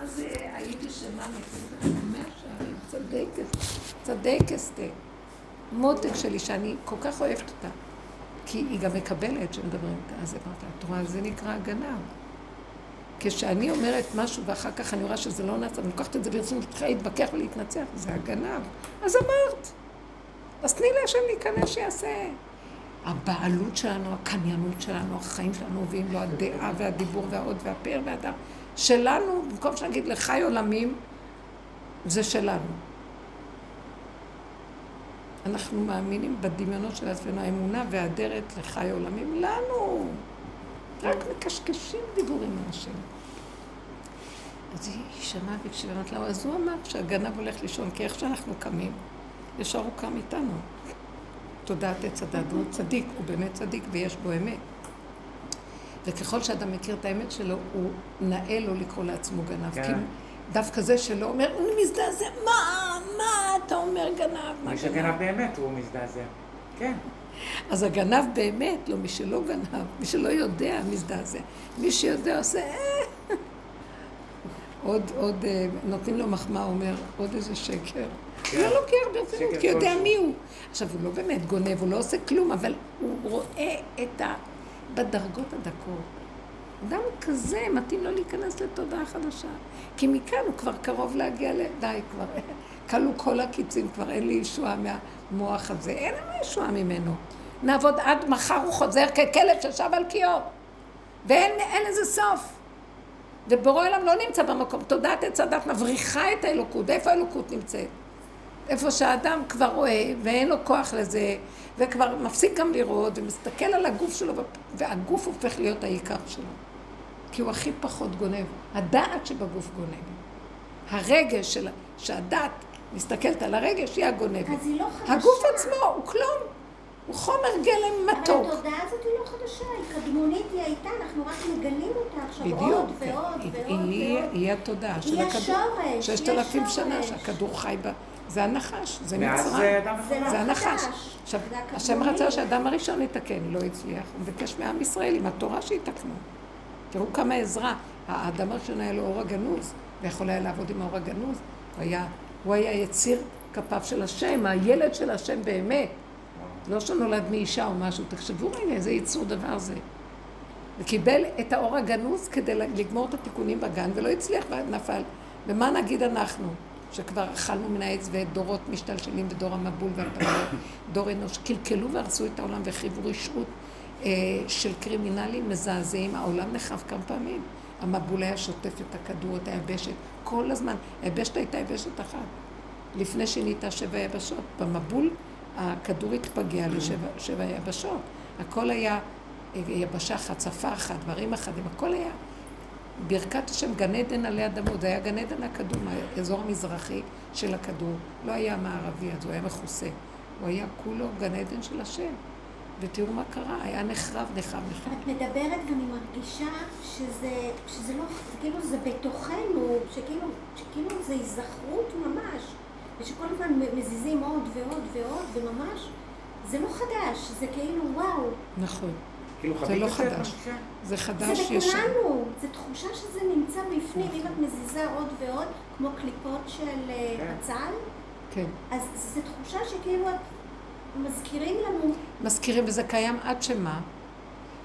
מה זה היידיש שמאמית? מאה שערים, צדקת. מותק שלי, שאני כל כך אוהבת אותה. כי היא גם מקבלת שמדברים איתה. אז אמרת את רואה, זה נקרא הגנב. כשאני אומרת משהו ואחר כך אני רואה שזה לא נעשה, ואני לוקחת את זה ברצינות, צריכה להתווכח ולהתנצח, זה הגנב. אז אמרת. אז תני להשם להיכנס שיעשה. הבעלות שלנו, הקניינות שלנו, החיים שלנו, ואם לא הדעה והדיבור והעוד והפאר והדם. שלנו, במקום שנגיד לחי עולמים, זה שלנו. אנחנו מאמינים בדמיונות של עצמנו, האמונה והאדרת לחי עולמים, לנו. רק מקשקשים דיבורים השם. אז היא שמעה והקשיבה, אמרת לה, אז הוא אמר שהגנב הולך לישון, כי איך שאנחנו קמים, ישר הוא קם איתנו. תודעת עץ הדת, והוא צדיק, הוא באמת צדיק ויש בו אמת. וככל שאדם מכיר את האמת שלו, הוא נאה לו לקרוא לעצמו גנב. כן. כי דווקא זה שלא אומר, הוא מזדעזע, מה, מה אתה אומר גנב, מה מי גנב? שגנב באמת הוא מזדעזע. כן. אז הגנב באמת, לא מי שלא גנב, מי שלא יודע, מזדעזע. מי שיודע עושה, אה. עוד, עוד, אה, נותנים לו מחמאה, אומר, עוד איזה שקר. הוא לא לוקח ברצינות, שקר כי יודע כלשהו. מי הוא. עכשיו, הוא לא באמת גונב, הוא לא עושה כלום, אבל הוא רואה את ה... בדרגות הדקות. אדם כזה, מתאים לו להיכנס לתודעה חדשה. כי מכאן הוא כבר קרוב להגיע ל... די, כבר כלו כל הקיצים, כבר אין לי ישועה מהמוח הזה. אין לנו ישועה ממנו. נעבוד עד מחר, הוא חוזר ככלב ששב על קיאו. ואין אין לזה סוף. ובורא עולם לא נמצא במקום. תודעת עץ הדת מבריחה את האלוקות. איפה האלוקות נמצאת? איפה שהאדם כבר רואה ואין לו כוח לזה, וכבר מפסיק גם לראות, ומסתכל על הגוף שלו, והגוף הופך להיות העיקר שלו. כי הוא הכי פחות גונב. הדעת שבגוף גונב. הרגש של... שהדעת מסתכלת על הרגש, היא הגונבת. אז היא לא חדשה. הגוף עצמו הוא כלום. הוא חומר גלם מתוק. אבל התודעה הזאת היא לא חדשה, היא קדמונית, היא הייתה, אנחנו רק מגלים אותה עכשיו בדיוק, עוד כן. ועוד היא- ועוד היא- ועוד. היא התודעה של היא הכדור. השורש, ששת היא אלפים שנה. שהכדור חי בה. זה הנחש, זה מצרים. זה אדם זה לא הנחש. עכשיו, השם. רצה שהאדם הראשון יתקן, לא הצליח. הוא מבקש מעם ישראל עם התורה שיתקנו. תראו כמה עזרה. האדם הראשון היה לו אור הגנוז, ויכול היה לעבוד עם האור הגנוז. הוא היה, הוא היה יציר כפיו של השם, הילד של השם באמת. לא שנולד מאישה או משהו, תחשבו רגע איזה יצור דבר זה. וקיבל את האור הגנוז כדי לגמור את התיקונים בגן, ולא הצליח ונפל. ומה נגיד אנחנו, שכבר אכלנו מן העץ ודורות משתלשלים ודור המבול והפרעות, דור אנוש, קלקלו והרסו את העולם והחריבו רשעות אה, של קרימינלים מזעזעים. העולם נחרב כמה פעמים. המבול היה שוטף את הכדור, את היבשת, כל הזמן. היבשת הייתה יבשת אחת. לפני שנהייתה שבע יבשות. במבול הכדור התפגע לשבע שבע יבשות. הכל היה אה, יבשה אחת, שפה אחת, דברים אחדים, הכל היה ברכת השם, גן עדן עלי אדמות, זה היה גן עדן הכדור, האזור המזרחי של הכדור, לא היה מערבי, אז הוא היה מכוסה. הוא היה כולו גן עדן של השם. ותראו מה קרה, היה נחרב, נחרב, נחרב. את מדברת ואני מרגישה שזה, שזה לא, זה כאילו זה בתוכנו, שכאילו, שכאילו זה היזכרות ממש, ושכל הזמן מזיזים עוד ועוד ועוד, וממש, זה לא חדש, זה כאילו וואו, נכון. כאילו זה לא חדש. זה זה חדש ישן. בכולנו, זו תחושה שזה נמצא בפנים, אם את מזיזה עוד ועוד, כמו קליפות של אה, כן. בצל, כן. אז זו תחושה שכאילו את מזכירים לנו, מזכירים, וזה קיים עד שמה?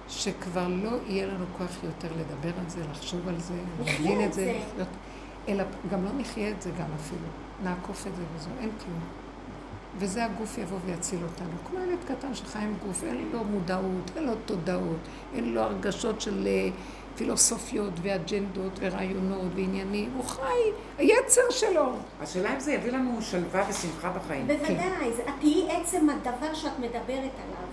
שכבר לא יהיה לנו כוח יותר לדבר על זה, לחשוב על זה, להבין את זה, זה. אלא גם לא נחיה את זה גם אפילו. נעקוף את זה וזהו, אין כלום. וזה הגוף יבוא ויציל אותנו. כמו ילד קטן שחי עם גוף, אין לו מודעות, אין לו תודעות, אין לו הרגשות של אה, פילוסופיות ואג'נדות ורעיונות ועניינים. הוא חי, היצר שלו. השאלה אם זה יביא לנו שלווה ושמחה בחיים. בוודאי, זה- את תהיי עצם הדבר שאת מדברת עליו.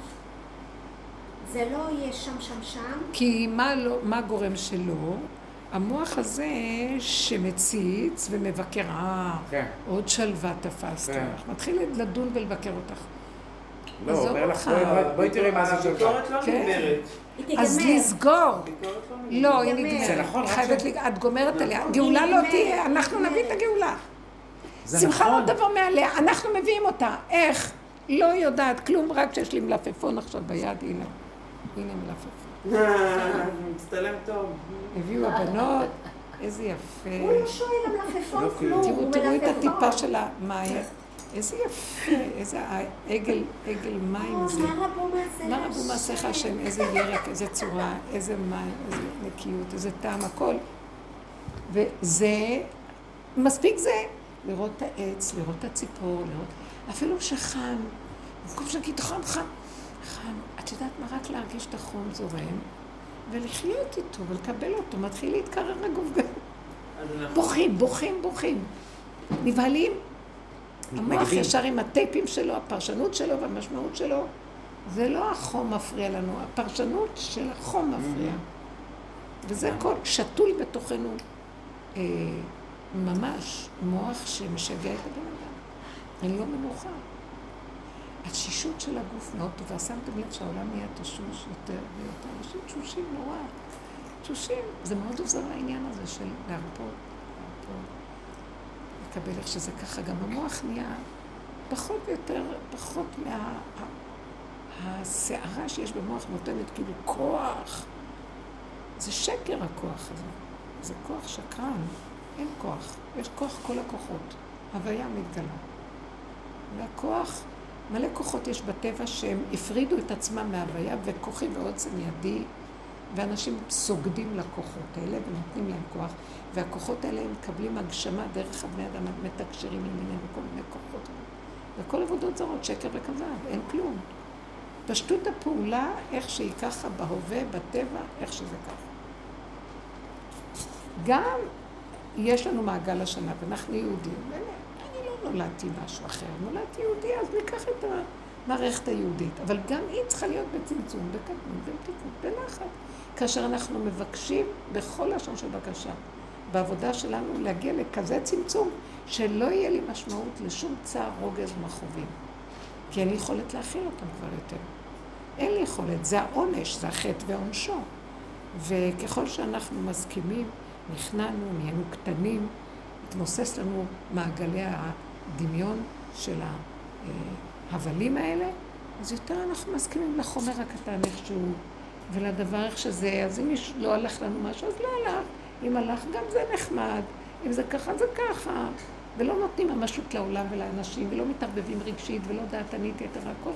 זה לא יהיה שם, שם, שם. כי מה, לא, מה גורם שלא? המוח הזה שמציץ ומבקר, אה, כן. עוד שלווה תפסת כן. לך. מתחיל לדון ולבקר אותך. לא, אומר לך, אותך. בואי- תראי מה זה שלווה. הביקורת לא כן. נגמרת. היא תיגמר. אז לסגור. לא נגמרת. לא, היא. נגמרת. זה נכון, חייבת, את גומרת עליה. נכון. גאולה היא לא נגמרת, תהיה, אנחנו נביא את נגמרת. הגאולה. שמחה נכון. לא תבוא מעליה, אנחנו מביאים אותה. איך? לא יודעת כלום, רק שיש לי מלפפון עכשיו ביד, הנה. הנה מלפפון. אה, מצטלם טוב. הביאו הבנות, איזה יפה. הוא לא שואל המלפפון יופי. כלום, תראו, תראו את. הטיפה של המים. איזה יפה, איזה עגל, עגל מים או, זה. מה רבו מעשיך השם, איזה ירק, איזה צורה, איזה מים, איזה נקיות, איזה טעם, הכל. וזה, מספיק זה, לראות את העץ, לראות את הציפור, לראות, אפילו שחם, במקום שנגיד חם, חם, חם, את יודעת מה? רק להרגיש את החום זורם, ולחיות איתו, ולקבל אותו, מתחיל להתקרר הגוף גם. בוכים, בוכים, בוכים. נבהלים. המוח. ישר עם הטייפים שלו, הפרשנות שלו והמשמעות שלו. זה לא החום מפריע לנו, הפרשנות של החום מפריע. וזה הכל שתול בתוכנו אה, ממש מוח שמשגע את הבן אדם. אין לו מנוחה. התשישות של הגוף מאוד טובה. שמתם לב שהעולם נהיה תשוש יותר ויותר. אנשים תשושים נורא. תשושים. זה מאוד עוזר לעניין הזה של להרפות, להרפות. לקבל איך שזה ככה. גם המוח נהיה פחות ויותר, פחות מה... ה- הסערה שיש במוח נותנת כאילו כוח. זה שקר הכוח הזה. זה כוח שקרן. אין כוח. יש כוח כל הכוחות. הוויה מתגלה. והכוח, מלא כוחות יש בטבע שהם הפרידו את עצמם מההוויה, וכוחי ועוצם ידי, ואנשים סוגדים לכוחות האלה ונותנים להם כוח, והכוחות האלה הם מקבלים הגשמה דרך הבני אדם, מתקשרים למיניהם וכל מיני כוחות. וכל עבודות זרות, שקר וכזב, אין כלום. פשטות הפעולה, איך שהיא ככה, בהווה, בטבע, איך שזה ככה. גם יש לנו מעגל השנה, ואנחנו יהודים, נולדתי משהו אחר, נולדתי יהודי, אז ניקח את המערכת היהודית. אבל גם היא צריכה להיות בצמצום, בקטנות, במתיקות, בנחת. כאשר אנחנו מבקשים בכל לשון של בקשה, בעבודה שלנו להגיע לכזה צמצום, שלא יהיה לי משמעות לשום צער, רוגז ומכאובים. כי אין לי יכולת להכיל אותם כבר יותר. אין לי יכולת, זה העונש, זה החטא ועונשו. וככל שאנחנו מסכימים, נכנענו, נהיינו קטנים, התמוסס לנו מעגלי הדמיון של ההבלים האלה, אז יותר אנחנו מסכימים לחומר הקטן איכשהו, ולדבר איך שזה, אז אם לא הלך לנו משהו, אז לא הלך. אם הלך, גם זה נחמד. אם זה ככה, זה ככה. ולא נותנים ממשות לעולם ולאנשים, ולא מתערבבים רגשית, ולא דעתנית יתר הכל.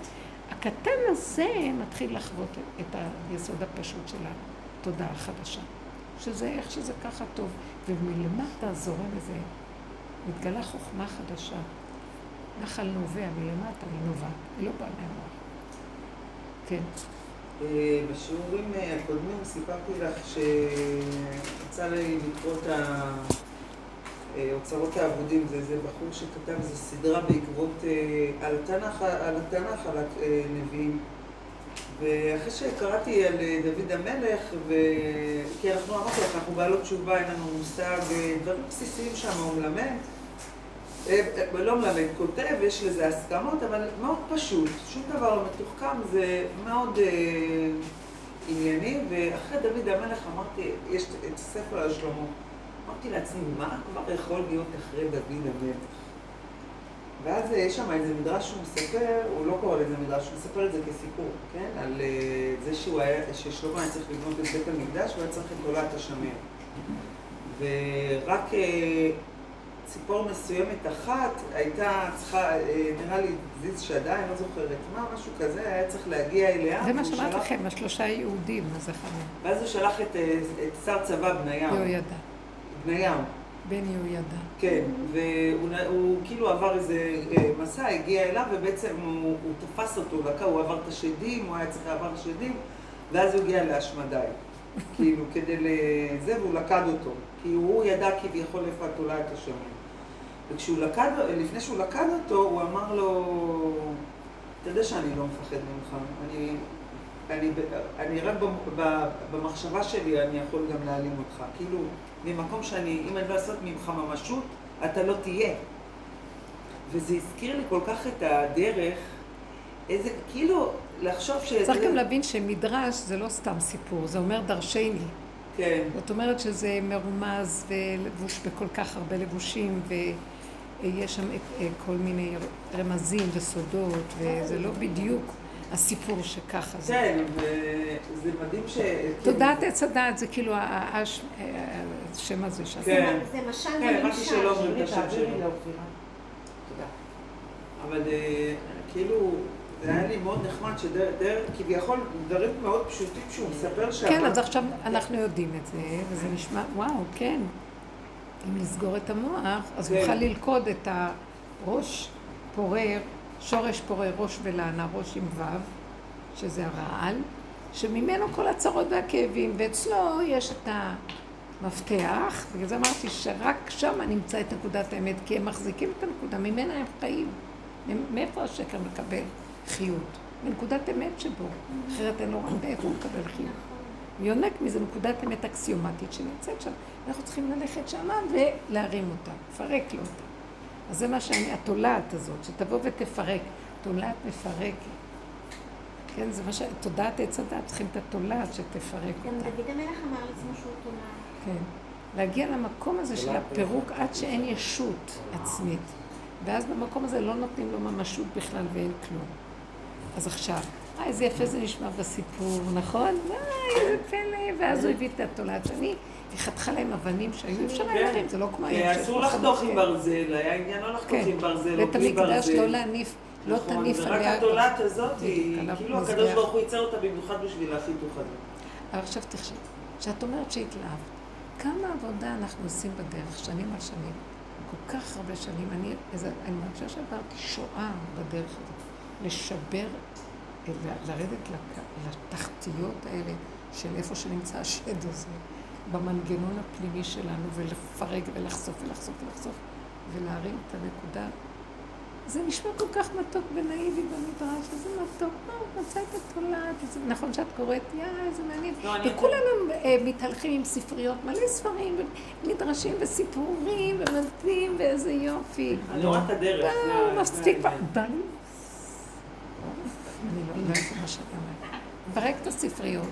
הקטן הזה מתחיל לחוות את היסוד הפשוט של התודעה החדשה. שזה איך שזה ככה טוב. ומלמטה זורם איזה, מתגלה חוכמה חדשה. נחל נובע מלמטה, היא נובעת, היא לא באה מהמוח. כן. אה, בשיעורים אה, הקודמים סיפרתי לך שיצא לי לקרוא את אוצרות האבודים, זה איזה בחור שכתב איזו סדרה בעקבות, על התנ"ך, על התנ"ך, על הנביאים. ואחרי שקראתי על דוד המלך, ו... כי אנחנו אמרתי לך, אנחנו בעלות תשובה, אין לנו מושג, דברים בסיסיים שם הוא מלמד. לא מלמד, כותב, יש לזה הסכמות, אבל מאוד פשוט, שום דבר לא מתוחכם, זה מאוד אה, ענייני, ואחרי דוד המלך אמרתי, יש את הספר על שלמה. אמרתי לעצמי, מה כבר יכול להיות אחרי דוד המלך? ואז יש שם איזה מדרש שהוא מספר, הוא לא קורא לזה מדרש, הוא מספר את זה כסיפור, כן? על זה שהוא היה, ששלמה היה צריך לבנות את בית המקדש והוא היה צריך את תולעת השמר. ורק ציפור מסוימת אחת הייתה צריכה, נראה לי זיז אני לא זוכרת מה, משהו כזה, היה צריך להגיע אליה. זה מה שאמרתי לכם, השלושה יהודים, מה זה חמור. ואז הוא שלח את, את שר צבא בניהו. יהוידע. בניהו. בן יהוידע. כן, והוא הוא, כאילו עבר איזה מסע, הגיע אליו, ובעצם הוא, הוא תפס אותו, לקה, הוא עבר את השדים, הוא היה צריך לעבר שדים, ואז הוא הגיע להשמדי. כאילו, כדי לזה, והוא לקד אותו. כי הוא ידע כביכול איפה התולה את השמיים. וכשהוא לקד, לפני שהוא לקד אותו, הוא אמר לו, אתה יודע שאני לא מפחד ממך, אני, אני, אני רק במחשבה שלי אני יכול גם להעלים אותך. כאילו, ממקום שאני, אם אני לא אעשות ממך ממשות, אתה לא תהיה. וזה הזכיר לי כל כך את הדרך, איזה, כאילו, לחשוב ש... צריך גם להבין שמדרש זה לא סתם סיפור, זה אומר דרשני. כן. זאת אומרת שזה מרומז ולבוש בכל כך הרבה לבושים, ויש שם כל מיני רמזים וסודות, וזה לא בדיוק הסיפור שככה זה. כן, וזה מדהים ש... תודעת עץ הדעת זה כאילו השם הזה שאתה... כן, זה משל כן, אמרתי שלא אומרים את השם שלו. תודה. אבל כאילו... זה היה לי מאוד נחמד שדרך, כביכול, דברים מאוד פשוטים שהוא מספר שם. כן, אז עכשיו אנחנו יודעים את זה, וזה נשמע, וואו, כן. אם נסגור את המוח, אז נוכל ללכוד את הראש פורר, שורש פורר, ראש ולענה, ראש עם ו', שזה הרעל, שממנו כל הצרות והכאבים, ואצלו יש את המפתח, בגלל זה אמרתי שרק שם נמצא את נקודת האמת, כי הם מחזיקים את הנקודה, ממנה הם חיים. מאיפה השקר מקבל? חיות, מנקודת אמת שבו, אחרת אין לו רק מאיפה הוא מקבל חיות. יונק מזה נקודת אמת אקסיומטית שנמצאת שם. אנחנו צריכים ללכת שמה ולהרים אותה, לפרק לו אותה. אז זה מה שאני, התולעת הזאת, שתבוא ותפרק. תולעת מפרקת. כן, זה מה ש... תודעת עץ הדת, צריכים את התולעת שתפרק אותה. גם דוד המלך אמר לעצמו שהוא תולעת. כן. להגיע למקום הזה של הפירוק עד שאין ישות עצמית. ואז במקום הזה לא נותנים לו ממשות בכלל ואין כלום. אז עכשיו, איזה יפה זה נשמע בסיפור, נכון? וואי, איזה פלא, ואז הוא הביא את התולעת שני, היא חתכה להם אבנים שהיו אפשר היה להרים, זה לא כמו היום. אסור לחתוך עם ברזל, היה עניין לא לחתוך עם ברזל או בלי ברזל. בית המקדש לא להניף, לא תניף עליה. ורק התולעת הזאת, כאילו הקדוש ברוך הוא ייצר אותה במיוחד בשביל החיתוך הזה. אבל עכשיו תחשב, כשאת אומרת שהתלהבת, כמה עבודה אנחנו עושים בדרך, שנים על שנים, כל כך הרבה שנים, אני, אני מרגישה שעברתי שואה בדרך הזאת. לשבר, לרדת לתחתיות האלה של איפה שנמצא השד הזה, במנגנון הפנימי שלנו, ולפרק ולחשוף ולחשוף ולחשוף, ולהרים את הנקודה זה נשמע כל כך מתוק ונאיבי במדרש, איזה מתוק, מה, הוא מצא את התולעת, נכון שאת קוראת, יא, איזה מעניין. לא, וכולנו אה, מתהלכים עם ספריות, מלא ספרים, ומדרשים וסיפורים, ומדהים, ואיזה יופי. אני רואה את הדרך. זה ה- זה מספיק כבר. אני לא יודעת מה שאתה אומר. פרק את הספריות,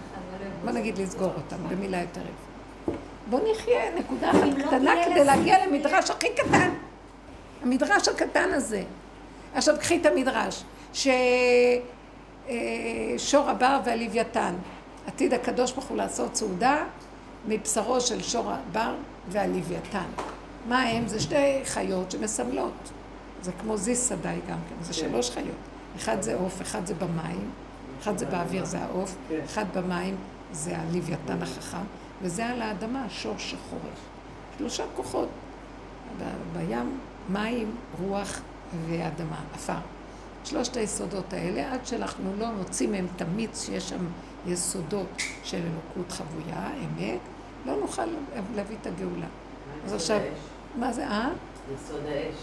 בוא נגיד לסגור אותם במילה יותר יפה. בוא נחיה נקודה אחת אם לא קטנה כדי להגיע למדרש הכי קטן. המדרש הקטן הזה. עכשיו קחי את המדרש, ששור הבר והלוויתן, עתיד הקדוש ברוך הוא לעשות סעודה מבשרו של שור הבר והלוויתן. מה הם? זה שתי חיות שמסמלות. זה כמו זיס סדאי גם כן, זה כן. שלוש חיות. אחד זה עוף, אחד זה במים, אחד זה באוויר, זה העוף, כן. אחד במים, זה הלוויתן החכם, וזה על האדמה, השור שחורף. שלושה כוחות. ב- בים, מים, רוח ואדמה, עפר. שלושת היסודות האלה, עד שאנחנו לא נוציא מהם את המיץ שיש שם יסודות של אלוקות חבויה, אמת, לא נוכל להביא את הגאולה. אז עכשיו, מה זה, אה? יסוד האש.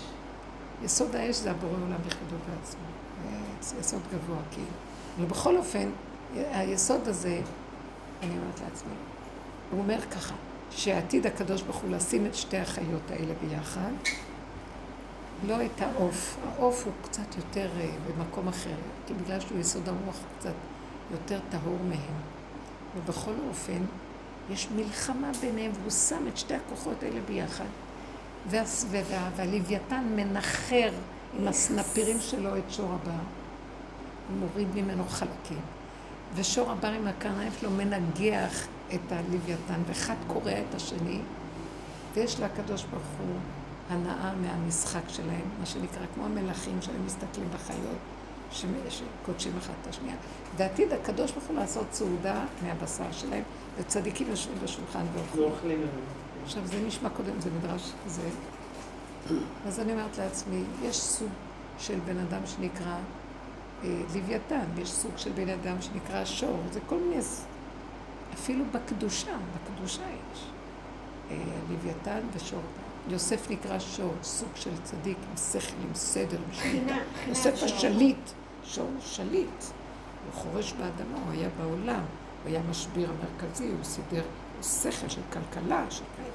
יסוד האש זה הבורא עולם בכבודו בעצמו. יסוד גבוה, כאילו. אבל בכל אופן, היסוד הזה, אני אומרת לעצמי, הוא אומר ככה, שעתיד הקדוש ברוך הוא לשים את שתי החיות האלה ביחד, לא את העוף. העוף הוא קצת יותר אה, במקום אחר, כי בגלל שהוא יסוד הרוח הוא קצת יותר טהור מהם. ובכל אופן, יש מלחמה ביניהם, והוא שם את שתי הכוחות האלה ביחד. והס- וה- והלוויתן מנחר עם הסנפירים שלו את שור הבר, הוא מוריד ממנו חלקים. ושור הבר עם הקרניים שלו מנגח את הלוויתן, ואחד קורע את השני, ויש לקדוש ברוך הוא הנאה מהמשחק שלהם, מה שנקרא, כמו המלכים שהם מסתכלים בחיות, שקודשים אחת את השנייה. ועתיד הקדוש ברוך הוא לעשות סעודה מהבשר שלהם, וצדיקים יושבים בשולחן ואוכלים. לא. עכשיו זה נשמע קודם, זה מדרש כזה. אז אני אומרת לעצמי, יש סוג של בן אדם שנקרא לוויתן, יש סוג של בן אדם שנקרא שור, זה כל מיני, אפילו בקדושה, בקדושה יש. אה, לוויתן ושור. יוסף נקרא שור, סוג של צדיק עם שכל, עם סדר, עם שליטה. יוסף. השליט, שור שליט. הוא חורש באדמה, הוא היה בעולם, הוא היה משביר המרכזי, הוא סידר שכל של כלכלה, של כאלה.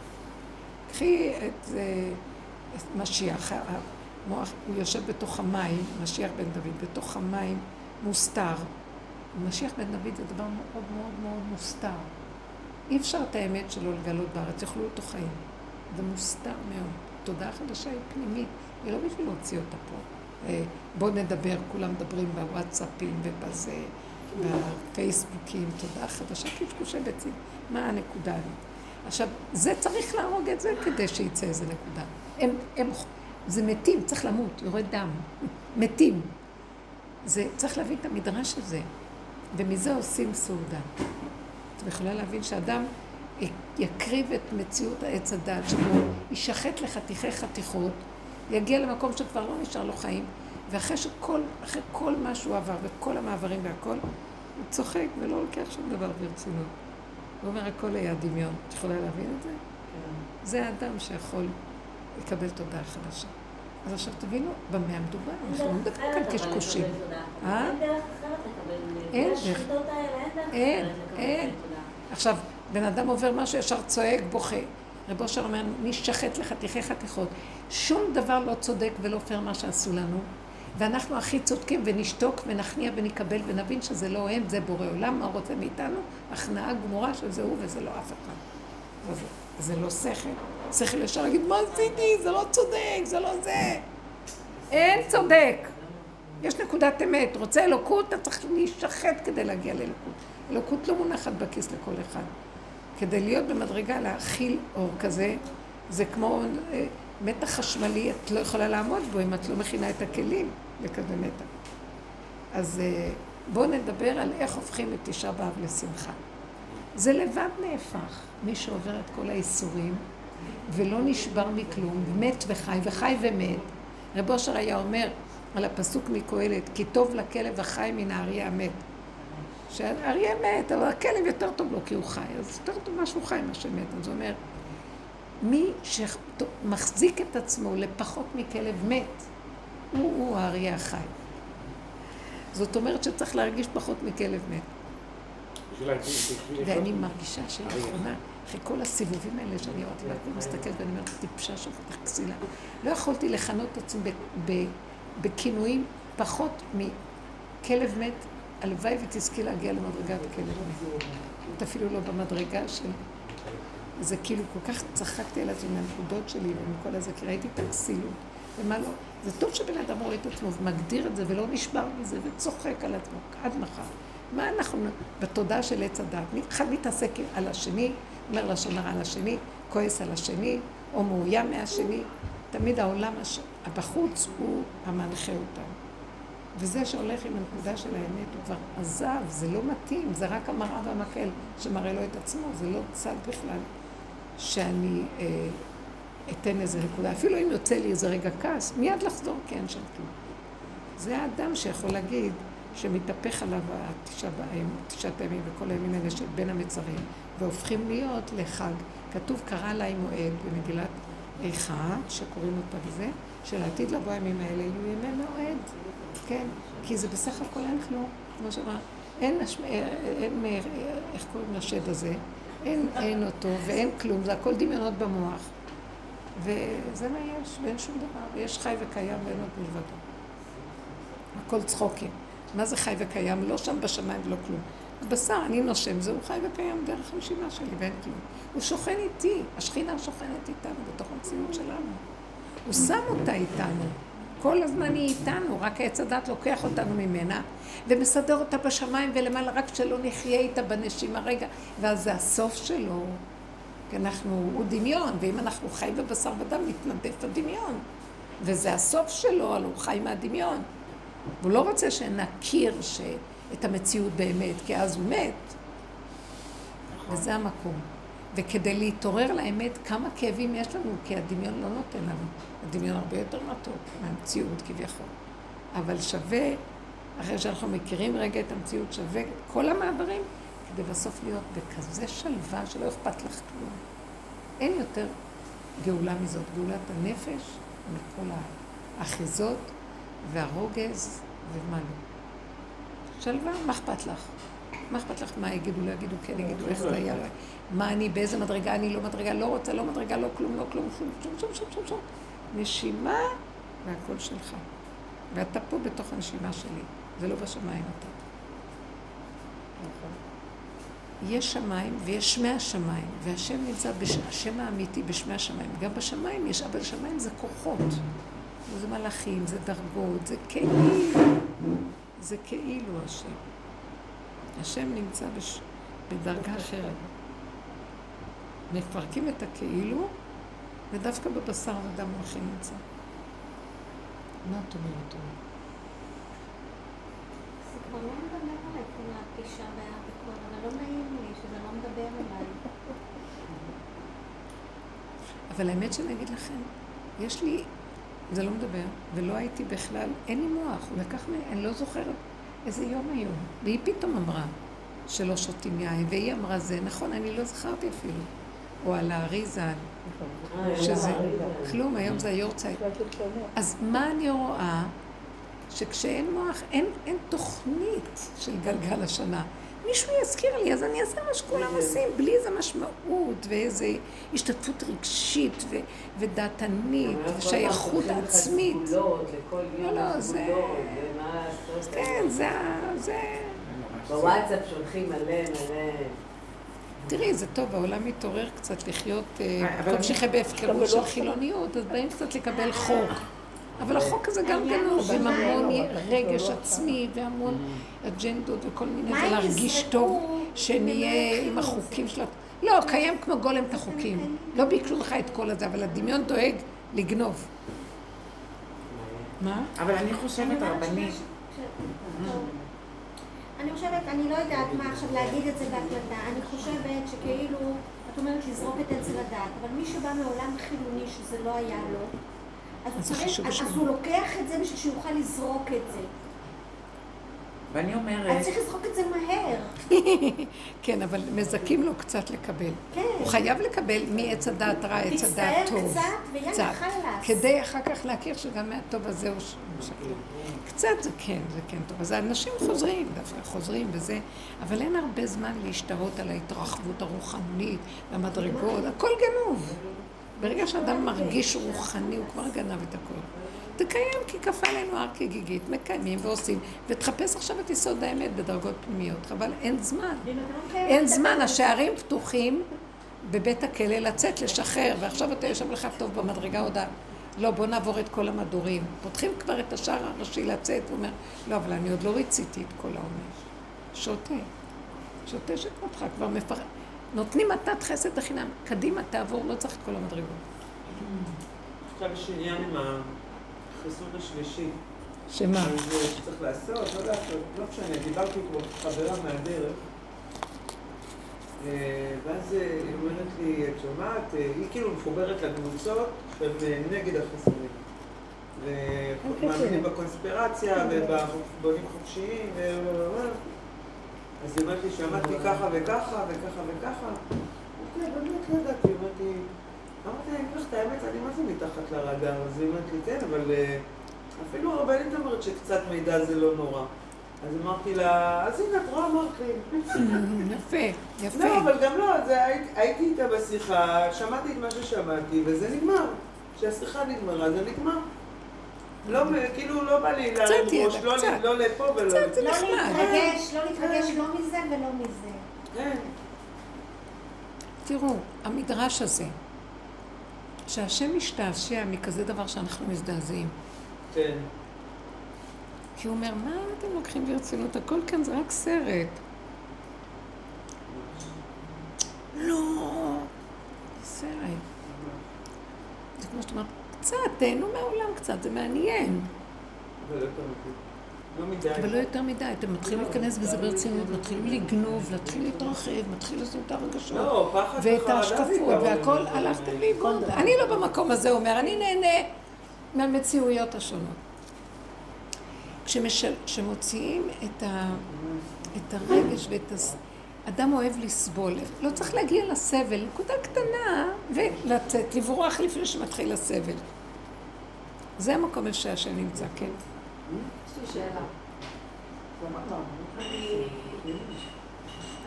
קחי את, אה, את משיח, המוח, הוא יושב בתוך המים, משיח בן דוד, בתוך המים מוסתר. משיח בן דוד זה דבר מאוד מאוד מאוד מוסתר. אי אפשר את האמת שלו לגלות בארץ, יאכלו אותו חיים. זה מוסתר מאוד. תודעה חדשה היא פנימית, היא לא בשביל להוציא אותה פה. אה, בואו נדבר, כולם מדברים בוואטסאפים ובזה, בפייסבוקים, תודעה חדשה, קשקושי ביצים. מה הנקודה? עכשיו, זה צריך להרוג את זה כדי שיצא איזה נקודה. הם, הם, זה מתים, צריך למות, יורד דם. מתים. זה, צריך להבין את המדרש הזה, ומזה עושים סעודה. את יכולה להבין שאדם יקריב את מציאות העץ הדת שבו יישחט לחתיכי חתיכות, יגיע למקום שכבר לא נשאר לו חיים, ואחרי שכל, כל מה שהוא עבר וכל המעברים והכל, הוא צוחק ולא לוקח שום דבר ברצינות. הוא אומר, הכל היה דמיון. את יכולה להבין את זה? זה האדם שיכול לקבל תודעה חדשה. אז עכשיו תבינו, במה מדובר? אנחנו לא מדברים כאן קשקושים. אה? אין דרך אחרת לקבל... אין דרך. אין אין. עכשיו, בן אדם עובר משהו, ישר צועק, בוכה. רב אושר אומר, נשחט לחתיכי חתיכות. שום דבר לא צודק ולא פייר מה שעשו לנו, ואנחנו הכי צודקים ונשתוק ונכניע ונקבל ונבין שזה לא הם, זה בורא עולם, מה רוצה מאיתנו? הכנעה גמורה שזה הוא וזה לא אף אחד. זה לא שכל. שכל ישר להגיד, מה עשיתי? זה לא צודק, זה לא זה. אין צודק. יש נקודת אמת. רוצה אלוקות, אתה צריך להישחט כדי להגיע לאלוקות. אלוקות לא מונחת בכיס לכל אחד. כדי להיות במדרגה, להכיל אור כזה, זה כמו אה, מתח חשמלי, את לא יכולה לעמוד בו אם את לא מכינה את הכלים לכזה מתח. אז אה, בואו נדבר על איך הופכים את תשעה באב לשמחה. זה לבד נהפך, מי שעובר את כל האיסורים ולא נשבר מכלום, מת וחי, וחי ומת. רב אושר היה אומר על הפסוק מקהלת, כי טוב לכלב החי מן האריה המת. שהאריה מת, אבל הכלב יותר טוב לו כי הוא חי, אז יותר טוב משהו חי מה שמת. אז הוא אומר, מי שמחזיק את עצמו לפחות מכלב מת, הוא, הוא האריה החי. זאת אומרת שצריך להרגיש פחות מכלב מת. ואני. מרגישה שלאחרונה, אחרי כל הסיבובים האלה שאני אמרתי, ואני מסתכלת ואני אומרת, טיפשה שופטך כסילה. לא יכולתי לכנות את עצמי בכינויים פחות מכלב מת, הלוואי ותזכי להגיע למדרגת כלב מת. את אפילו לא במדרגה של... זה כאילו כל כך צחקתי על עצמי מהנקודות שלי ומכל הזה, כי ראיתי את הכסילות. ומה לא? זה טוב שבן אדם רואה את עצמו ומגדיר את זה ולא נשבר מזה וצוחק על עצמו עד מחר. מה אנחנו בתודעה של עץ הדת? אחד מתעסק על השני, אומר לשון הרע על השני, כועס על השני, או מאוים מהשני. תמיד העולם הש... הבחוץ הוא המנחה אותנו. וזה שהולך עם הנקודה של האמת, הוא כבר עזב, זה לא מתאים, זה רק המראה והמקל שמראה לו את עצמו, זה לא צד בכלל שאני אה, אתן איזה נקודה. אפילו אם יוצא לי איזה רגע כעס, מיד לחזור, כי אין שם כלום. זה האדם שיכול להגיד שמתהפך עליו בהם, תשעת הימים וכל הימים האלה של בין המצרים, והופכים להיות לחג. כתוב קרא עליי מועד במגילת איכה, שקוראים אותה בזה, שלעתיד לבוא הימים האלה יהיו ימי מועד. כן, כי זה בסך הכל אין כלום, כמו שאמר, אין, הש- אה, אין, אה, איך קוראים לשד הזה? אין, אין אותו ואין כלום, זה הכל דמיונות במוח. וזה מה יש, ואין שום דבר. יש חי וקיים ואין עוד מלבדו. הכל צחוקים. מה זה חי וקיים? לא שם בשמיים ולא כלום. הבשר, אני נושם, זהו חי וקיים דרך הנשימה שלי ואין כלום. הוא שוכן איתי, השכינה שוכנת איתנו בתוך המציאות שלנו. הוא שם אותה איתנו. כל הזמן היא איתנו, רק עץ הדת לוקח אותנו ממנה ומסדר אותה בשמיים ולמעלה, רק שלא נחיה איתה בנשימה רגע, ואז זה הסוף שלו. כי אנחנו, הוא דמיון, ואם אנחנו חיים בבשר ודם, מתנדף הדמיון. וזה הסוף שלו, הלוא הוא חי מהדמיון. והוא לא רוצה שנכיר ש... את המציאות באמת, כי אז הוא מת. וזה המקום. וכדי להתעורר לאמת, כמה כאבים יש לנו, כי הדמיון לא נותן לנו. הדמיון הרבה יותר מתוק מהמציאות כביכול. אבל שווה, אחרי שאנחנו מכירים רגע את המציאות, שווה כל המעברים, כדי בסוף להיות בכזה שלווה שלא אכפת לך כלום. אין יותר גאולה מזאת, גאולת הנפש מכל האחיזות והרוגז ומה לא. שלווה, מה אכפת לך? מה אכפת לך מה יגידו, לא יגידו, כן יגידו, איך זה היה, מה אני, באיזה מדרגה אני, לא מדרגה, לא רוצה, לא מדרגה, לא כלום, לא כלום, שום, שום, שום, שום, שום, שום. נשימה והכל שלך. ואתה פה בתוך הנשימה שלי, זה לא בשמיים אתה. יש שמיים ויש שמי השמיים, והשם נמצא, בש... השם האמיתי בשמי השמיים. גם בשמיים יש, אבל שמיים זה כוחות. זה מלאכים, זה דרגות, זה כאילו, זה כאילו השם. השם נמצא בש... בדרגה אחרת. מפרקים את הכאילו, ודווקא בבשר ודם הוא הכי נמצא. מה את אומרת? זה כבר לא מדבר עליי כל הפגישה והכל, אבל לא נעים לי שזה לא מדבר אליי. אבל האמת שאני אגיד לכם, יש לי, זה לא מדבר, ולא הייתי בכלל, אין לי מוח, הוא לקח ממני, אני לא זוכרת איזה יום היום. והיא פתאום אמרה שלא שותים יין, והיא אמרה זה, נכון, אני לא זכרתי אפילו. או על האריזה, שזה, כלום, היום זה היורצייט. אז מה אני רואה? שכשאין מוח, אין, אין תוכנית של גלגל השנה. מישהו יזכיר לי, אז אני אעשה מה שכולם עושים, בלי איזה משמעות ואיזה השתתפות רגשית ו- ודעתנית ושייכות עצמית. יום לא, זה-. כן, זה... זה... בוואטסאפ שולחים מלא מלא. תראי, זה טוב, העולם מתעורר קצת לחיות, אה, אבל במקום שיחיה בהפקרות של חילוניות, אז באים קצת לקבל חוק. אבל החוק הזה גם כן הוא הרבה המון רגש עצמי והמון אג'נדות וכל מיני, ולהרגיש טוב שנהיה עם? החוקים של... לא, קיים כמו גולם את החוקים. לא ביקשו לך את כל הזה, אבל הדמיון דואג לגנוב. מה? אבל אני חושבת, הרבנית. אני חושבת, אני לא יודעת מה עכשיו להגיד את זה בהקלטה, אני חושבת שכאילו, את אומרת לזרוק את עץ לדעת, אבל מי שבא מעולם חילוני שזה לא היה לו, אז, אז צריך, אז. אז הוא לוקח את זה בשביל שיוכל לזרוק את זה. ואני אז אומרת, צריך לזרוק את זה מהר. כן, אבל מזכים לו קצת לקבל. כן. הוא חייב לקבל מעץ הדעת רע, עץ הדעת טוב. קצת, ויאללה. חלאס. כדי אחר כך להכיר שגם מהטוב הזה הוא ש- משקר. קצת זה כן, זה כן טוב. אז האנשים חוזרים, דווקא חוזרים וזה, אבל אין הרבה זמן להשתהות על ההתרחבות הרוחנית, המדרגות, הכל גנוב. ברגע שאדם מרגיש רוחני, הוא כבר גנב את הכל. תקיים כי כפה עלינו הר כגיגית, מקיימים ועושים, ותחפש עכשיו את יסוד האמת בדרגות פנימיות, אבל אין זמן. לא אין זמן, השערים פתוחים בבית הכלא לצאת, לשחרר, ועכשיו אתה יושב לך טוב במדרגה הודעה. לא, בוא נעבור את כל המדורים. פותחים כבר את השער הראשי לצאת, הוא אומר, לא, אבל אני עוד לא ריציתי את כל העונש. שותה. שותה שכמותך, כבר מפר... נותנים מתת חסד החינם. קדימה, תעבור, לא צריך את כל המדרגות. עכשיו יש עניין עם החיסון השלישי. שמה? אז אה, שצריך לעשות, לא לעשות, לא משנה, דיברתי עם חברה מהדרך. אה, ואז אה, היא אומרת לי, את שומעת, היא כאילו מחוברת לקבוצות שהן נגד החיסונים. ומאמינים בקונספירציה ובבונים חופשיים ו... אז היא אומרת לי, שמעתי ככה וככה וככה וככה. לה, באמת לא ידעתי, אמרתי, אמרתי אני אגיד לך את האמת, אני מה זה מתחת לרדאר? אז היא אומרת לי, כן, אבל אה, אפילו הרבנית אומרת שקצת מידע זה לא נורא. אז אמרתי לה, אז הנה, את רואה, אמרת לי. יפה, יפה. לא, אבל גם לא, הייתי איתה בשיחה, שמעתי את מה ששמעתי, וזה נגמר. כשהשיחה נגמרה, זה נגמר. לא, כאילו, לא בא לי להרים ראש, לא. לא לפה ולא קצת, זה לא נחמד. להתרגש, לא להתרגש לא מזה ולא מזה. כן. תראו, המדרש הזה, שהשם משתעשע מכזה דבר שאנחנו מזדעזעים. כן. כי הוא אומר, מה אתם לוקחים ברצינות? הכל כאן זה רק סרט. לא, סרט. זה כמו שאת אומרת, קצת, תהנו מהעולם קצת, זה מעניין. אבל. לא לא יותר מדי, אתם מתחילים להיכנס בזה ברצינות, מתחילים לגנוב, להתחיל להתרחב, מתחיל לשים את הרגשות. לא, ואת ההשקפות. והכל, הלכתם לאיבוד. אני לא במקום הזה אומר, אני נהנה מהמציאויות השונות. כשמוציאים את, ה, את הרגש ואת הס... אדם אוהב לסבול, לא צריך להגיע לסבל, נקודה קטנה, ולצאת, לברוח לפני שמתחיל הסבל. זה המקום איפה שהשם נמצא, כן. יש לי שאלה.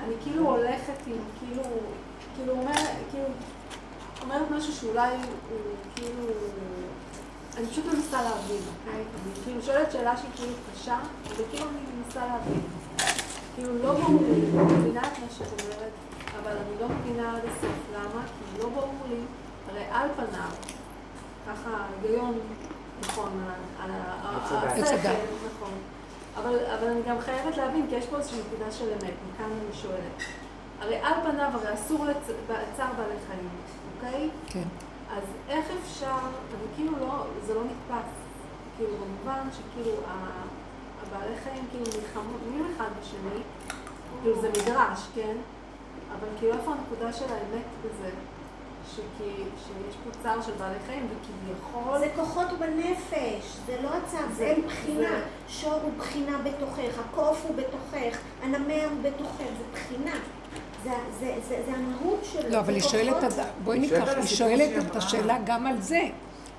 אני, כאילו הולכת עם, כאילו, כאילו אומר, כאילו, אומרת משהו שאולי הוא כאילו, אני פשוט מנסה להבין, אוקיי? אני כאילו שואלת שאלה שהיא כאילו קשה, אבל כאילו אני מנסה להבין. כאילו לא ברור לי, אני מבינה את מה שאת אומרת, אבל אני לא מבינה עד הסוף. למה? כי לא ברור לי, הרי על פניו, ככה ההיגיון נכון. השכל, נכון. אבל, אבל אני גם חייבת להבין, כי יש פה איזושהי נקודה של אמת, מכאן אני שואלת. הרי על פניו, הרי אסור לצ- צער בעלי חיים, אוקיי? כן. אז איך אפשר, אני כאילו לא, זה לא נתפס. כאילו במובן שכאילו ה- הבעלי חיים כאילו נלחמים אחד בשני, כאילו זה מדרש, כן? אבל כאילו איפה הנקודה של האמת בזה? שכי, שיש פה צער של בעלי חיים וכביכול... זה כוחות בנפש, זה לא הצו, זה- זה אין בחינה. זה- שור הוא בחינה בתוכך, הקוף הוא בתוכך, הנמר הוא בתוכך, זה בחינה. זה, זה, זה, זה המהות שלו. לא, אבל היא שואלת, בואי ניקח, היא שואלת את. השאלה גם על זה.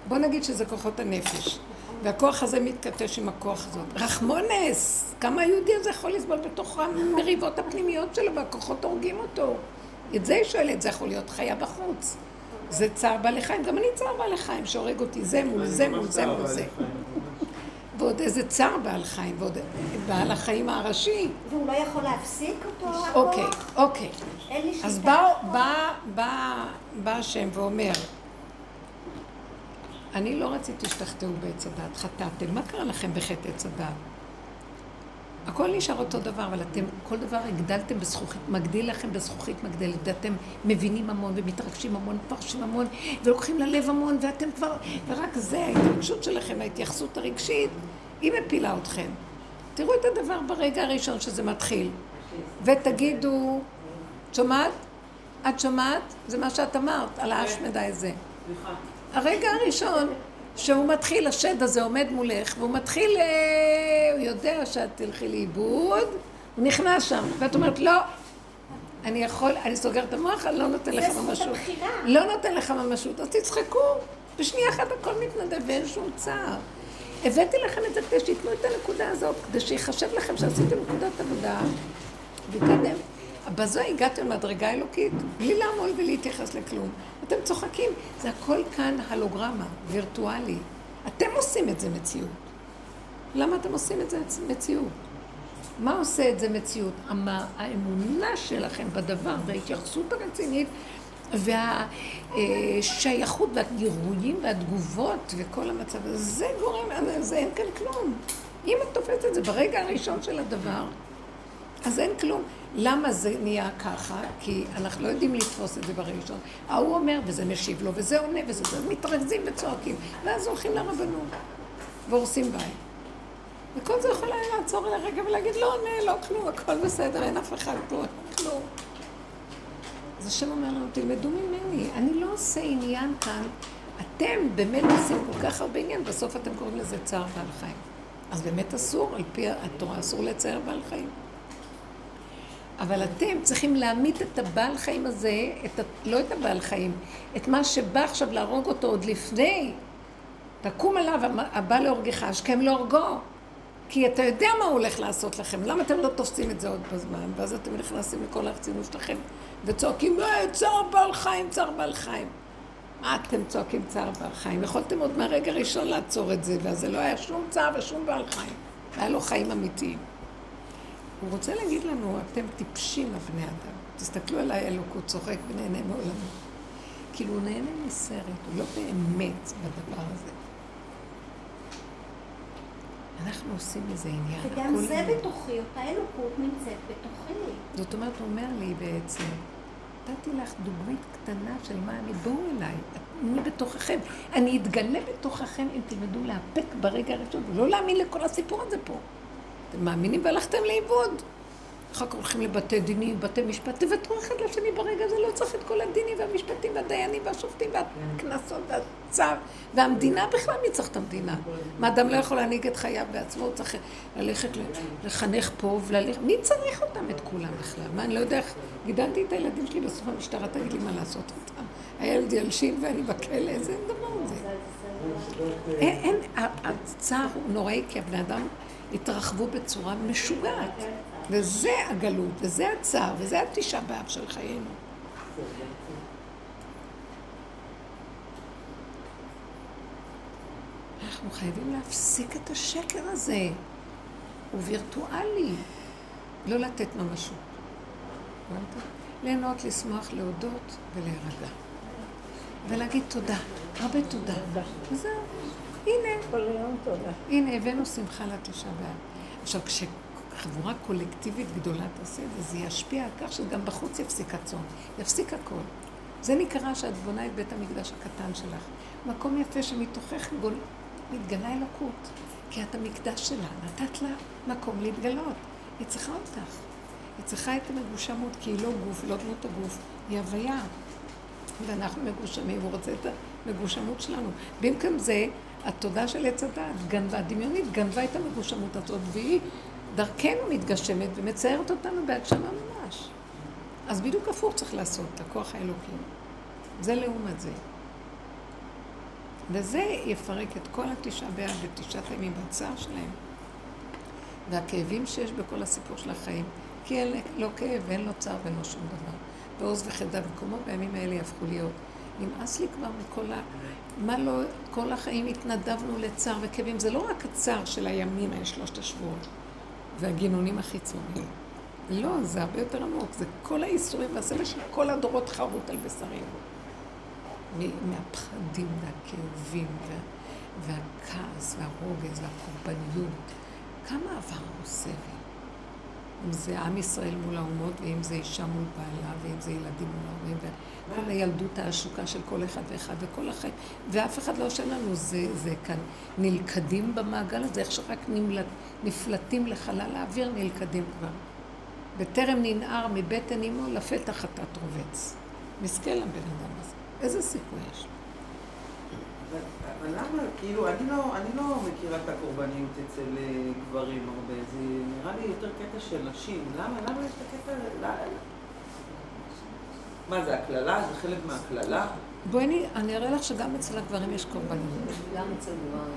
בוא נגיד שזה כוחות הנפש. והכוח הזה מתכתש עם הכוח הזאת. רחמונס! כמה היהודי הזה יכול לסבול בתוך המריבות הפנימיות שלו והכוחות הורגים אותו? את זה היא שואלת, זה יכול להיות חיה בחוץ. זה צער בעלי חיים, גם אני צער בעלי חיים שהורג אותי, זה מול זה מול זה מול זה. ועוד איזה צער בעל חיים, ועוד בעל החיים הראשי. והוא לא יכול להפסיק אותו, הכוח? אוקיי, אוקיי. אין לי שליטה. אז בא, השם ואומר, אני לא רציתי שתחטאו בעץ הדעת, חטאתם, מה קרה לכם בחטא עץ הדעת? הכל נשאר אותו דבר, אבל אתם, כל דבר הגדלתם בזכוכית, מגדיל לכם בזכוכית מגדלת, ואתם מבינים המון ומתרגשים המון, מפרשים המון, ולוקחים ללב המון, ואתם כבר, ורק זה, ההתרגשות שלכם, ההתייחסות הרגשית, היא מפילה אתכם. תראו את הדבר ברגע הראשון שזה מתחיל, ותגידו, את שומעת? את שומעת? זה מה שאת אמרת, על האשמדי הזה. סליחה. הרגע הראשון שהוא מתחיל, השד הזה עומד מולך, והוא מתחיל אה, יודע שאת תלכי לאיבוד, הוא נכנס שם, ואת אומרת, לא, אני יכול, אני סוגר את המוח, אני לא נותן לך ממשות. לא נותן לך ממשות, אז תצחקו. בשנייה אחת הכל מתנדב ואין שום צער. הבאתי לכם את זה כדי שייתנו את הנקודה הזאת, כדי שיחשב לכם שעשיתם נקודת עבודה ותקדם. בזו הגעתם למדרגה אלוקית, בלי לעמול ולהתייחס לכלום. אתם צוחקים, זה הכל כאן הלוגרמה, וירטואלי. אתם עושים את זה מציאות. למה אתם עושים את זה מציאות? מה עושה את זה מציאות? המ- האמונה שלכם בדבר וההתייחסות הרצינית והשייכות והגירויים והתגובות וכל המצב הזה, זה גורם, זה אין כאן כלום. אם את תופסת את זה ברגע הראשון של הדבר, אז אין כלום. למה זה נהיה ככה? כי אנחנו לא יודעים לתפוס את זה ברגע הראשון. ההוא אומר, וזה משיב לו, וזה עונה, וזה זה, מתרכזים וצועקים. ואז הולכים לרבנות, והורסים בית. וכל זה יכול היה לעצור לרגע ולהגיד, לא עונה, לא כלום, הכל בסדר, אין אף אחד פה, כלום. אז השם אומר לנו, תלמדו ממני, אני לא עושה עניין כאן, אתם באמת עושים כל כך הרבה עניין, בסוף אתם קוראים לזה צער בעל חיים. אז באמת אסור, על פי התורה אסור לצייר בעל חיים. אבל אתם צריכים להמית את הבעל חיים הזה, את ה... לא את הבעל חיים, את מה שבא עכשיו להרוג אותו עוד לפני. תקום עליו הבא להורגך, השכם להורגו. כי אתה יודע מה הוא הולך לעשות לכם, למה אתם לא תופסים את זה עוד בזמן? ואז אתם נכנסים לכל הרצינות שלכם וצועקים, אה, צער בעל חיים, צער בעל חיים. מה אתם צועקים צער בעל חיים? יכולתם עוד מהרגע הראשון לעצור את זה, ואז זה לא היה שום צער ושום בעל חיים. היה לו חיים אמיתיים. הוא רוצה להגיד לנו, אתם טיפשים הבני אדם. תסתכלו על האלוקות, צוחק ונהנה מעולמו. כאילו הוא נהנה מסרט, הוא לא באמת בדבר הזה. אנחנו עושים מזה עניין. וגם זה עניין. בתוכי, אותה אלוקות נמצאת בתוכי. זאת אומרת, הוא אומר לי בעצם, נתתי לך דוגמית קטנה של מה אני, בואו אליי, אני בתוככם. אני אתגלה בתוככם אם תלמדו לאפק ברגע הראשון, ולא להאמין לכל הסיפור הזה פה. אתם מאמינים והלכתם לאיבוד. אחר כך הולכים לבתי דינים, בתי משפט, תוותרו אחד לשני ברגע הזה, לא צריך את כל הדינים והמשפטים והדיינים והשופטים והקנסות והצו, והמדינה בכלל, מי צריך את המדינה? מה, אדם לא יכול להנהיג את חייו בעצמו, הוא צריך ללכת לחנך פה וללכת, מי צריך אותם את כולם בכלל? מה, אני לא יודע איך, גידלתי את הילדים שלי בסוף המשטרה, תגיד לי מה לעשות איתם. הילד ילשין ואני בכלא, איזה דבר זה? אין, הצער הוא נוראי, כי הבני אדם התרחבו בצורה משוגעת. וזה הגלות, וזה הצער, וזה התשעה באב של חיינו. אנחנו חייבים להפסיק את השקר הזה. הוא וירטואלי. לא לתת ממשות. ליהנות, לשמוח, להודות ולהירגע. ולהגיד תודה, הרבה תודה. וזהו. הנה. הנה, הבאנו שמחה לתשעה באב. עכשיו, כשחבורה קולקטיבית גדולה תעשה את זה, זה ישפיע על כך שגם בחוץ יפסיק הצאן, יפסיק הכל. זה נקרא שאת בונה את בית המקדש הקטן שלך. מקום יפה שמתוכך גול... מתגלה אלוקות, כי את המקדש שלה, נתת לה מקום להתגלות. היא צריכה אותך. היא צריכה את המגושמות, כי היא לא גוף, היא לא דמות הגוף, היא הוויה. ואנחנו מגושמים, הוא רוצה את המגושמות שלנו. במקום זה, התודה של עץ הדעת, גנבה, הדמיונית, גנבה את המגושמות הזאת, והיא דרכנו מתגשמת ומציירת אותנו בהגשמה ממש. אז בדיוק הפוך צריך לעשות, הכוח האלוקי. זה לעומת זה. וזה יפרק את כל התשעה באב ותשעת הימים בצער שלהם. והכאבים שיש בכל הסיפור של החיים. כי אין לא כאב ואין לו צער ואין לו שום דבר. ועוז וחדה במקומו בימים האלה יהפכו להיות. נמאס לי כבר מכל ה... מה לא... כל החיים התנדבנו לצער וכאבים. זה לא רק הצער של הימים, האלה, שלושת השבועות, והגינונים החיצוניים. לא, זה הרבה יותר עמוק. זה כל האיסורים והסבל של כל הדורות חרוט על בשרים. מהפחדים והכאבים וה... והכעס והרוגז והקורבניות. כמה עברנו סבל. אם זה עם ישראל מול האומות, ואם זה אישה מול בעלה, ואם זה ילדים מול ההורים, וכל הילדות העשוקה של כל אחד ואחד, וכל החיים, ואף אחד לא יושב לנו, זה, זה כאן נלכדים במעגל הזה, איך שרק נמלט, נפלטים לחלל האוויר, נלכדים כבר. בטרם ננער מבטן אמו, לפתח חטאת רובץ. מסכן לבן אדם הזה. איזה סיכוי יש? אבל למה, כאילו, אני לא, אני לא מכירה את הקורבניות אצל אה, גברים הרבה, זה נראה לי יותר קטע של נשים. למה, למה יש את הקטע... מה זה, הקללה? זה חלק מהקללה? בואי אני, אני אראה לך שגם אצל הגברים יש קורבנות. גם אצל גברים.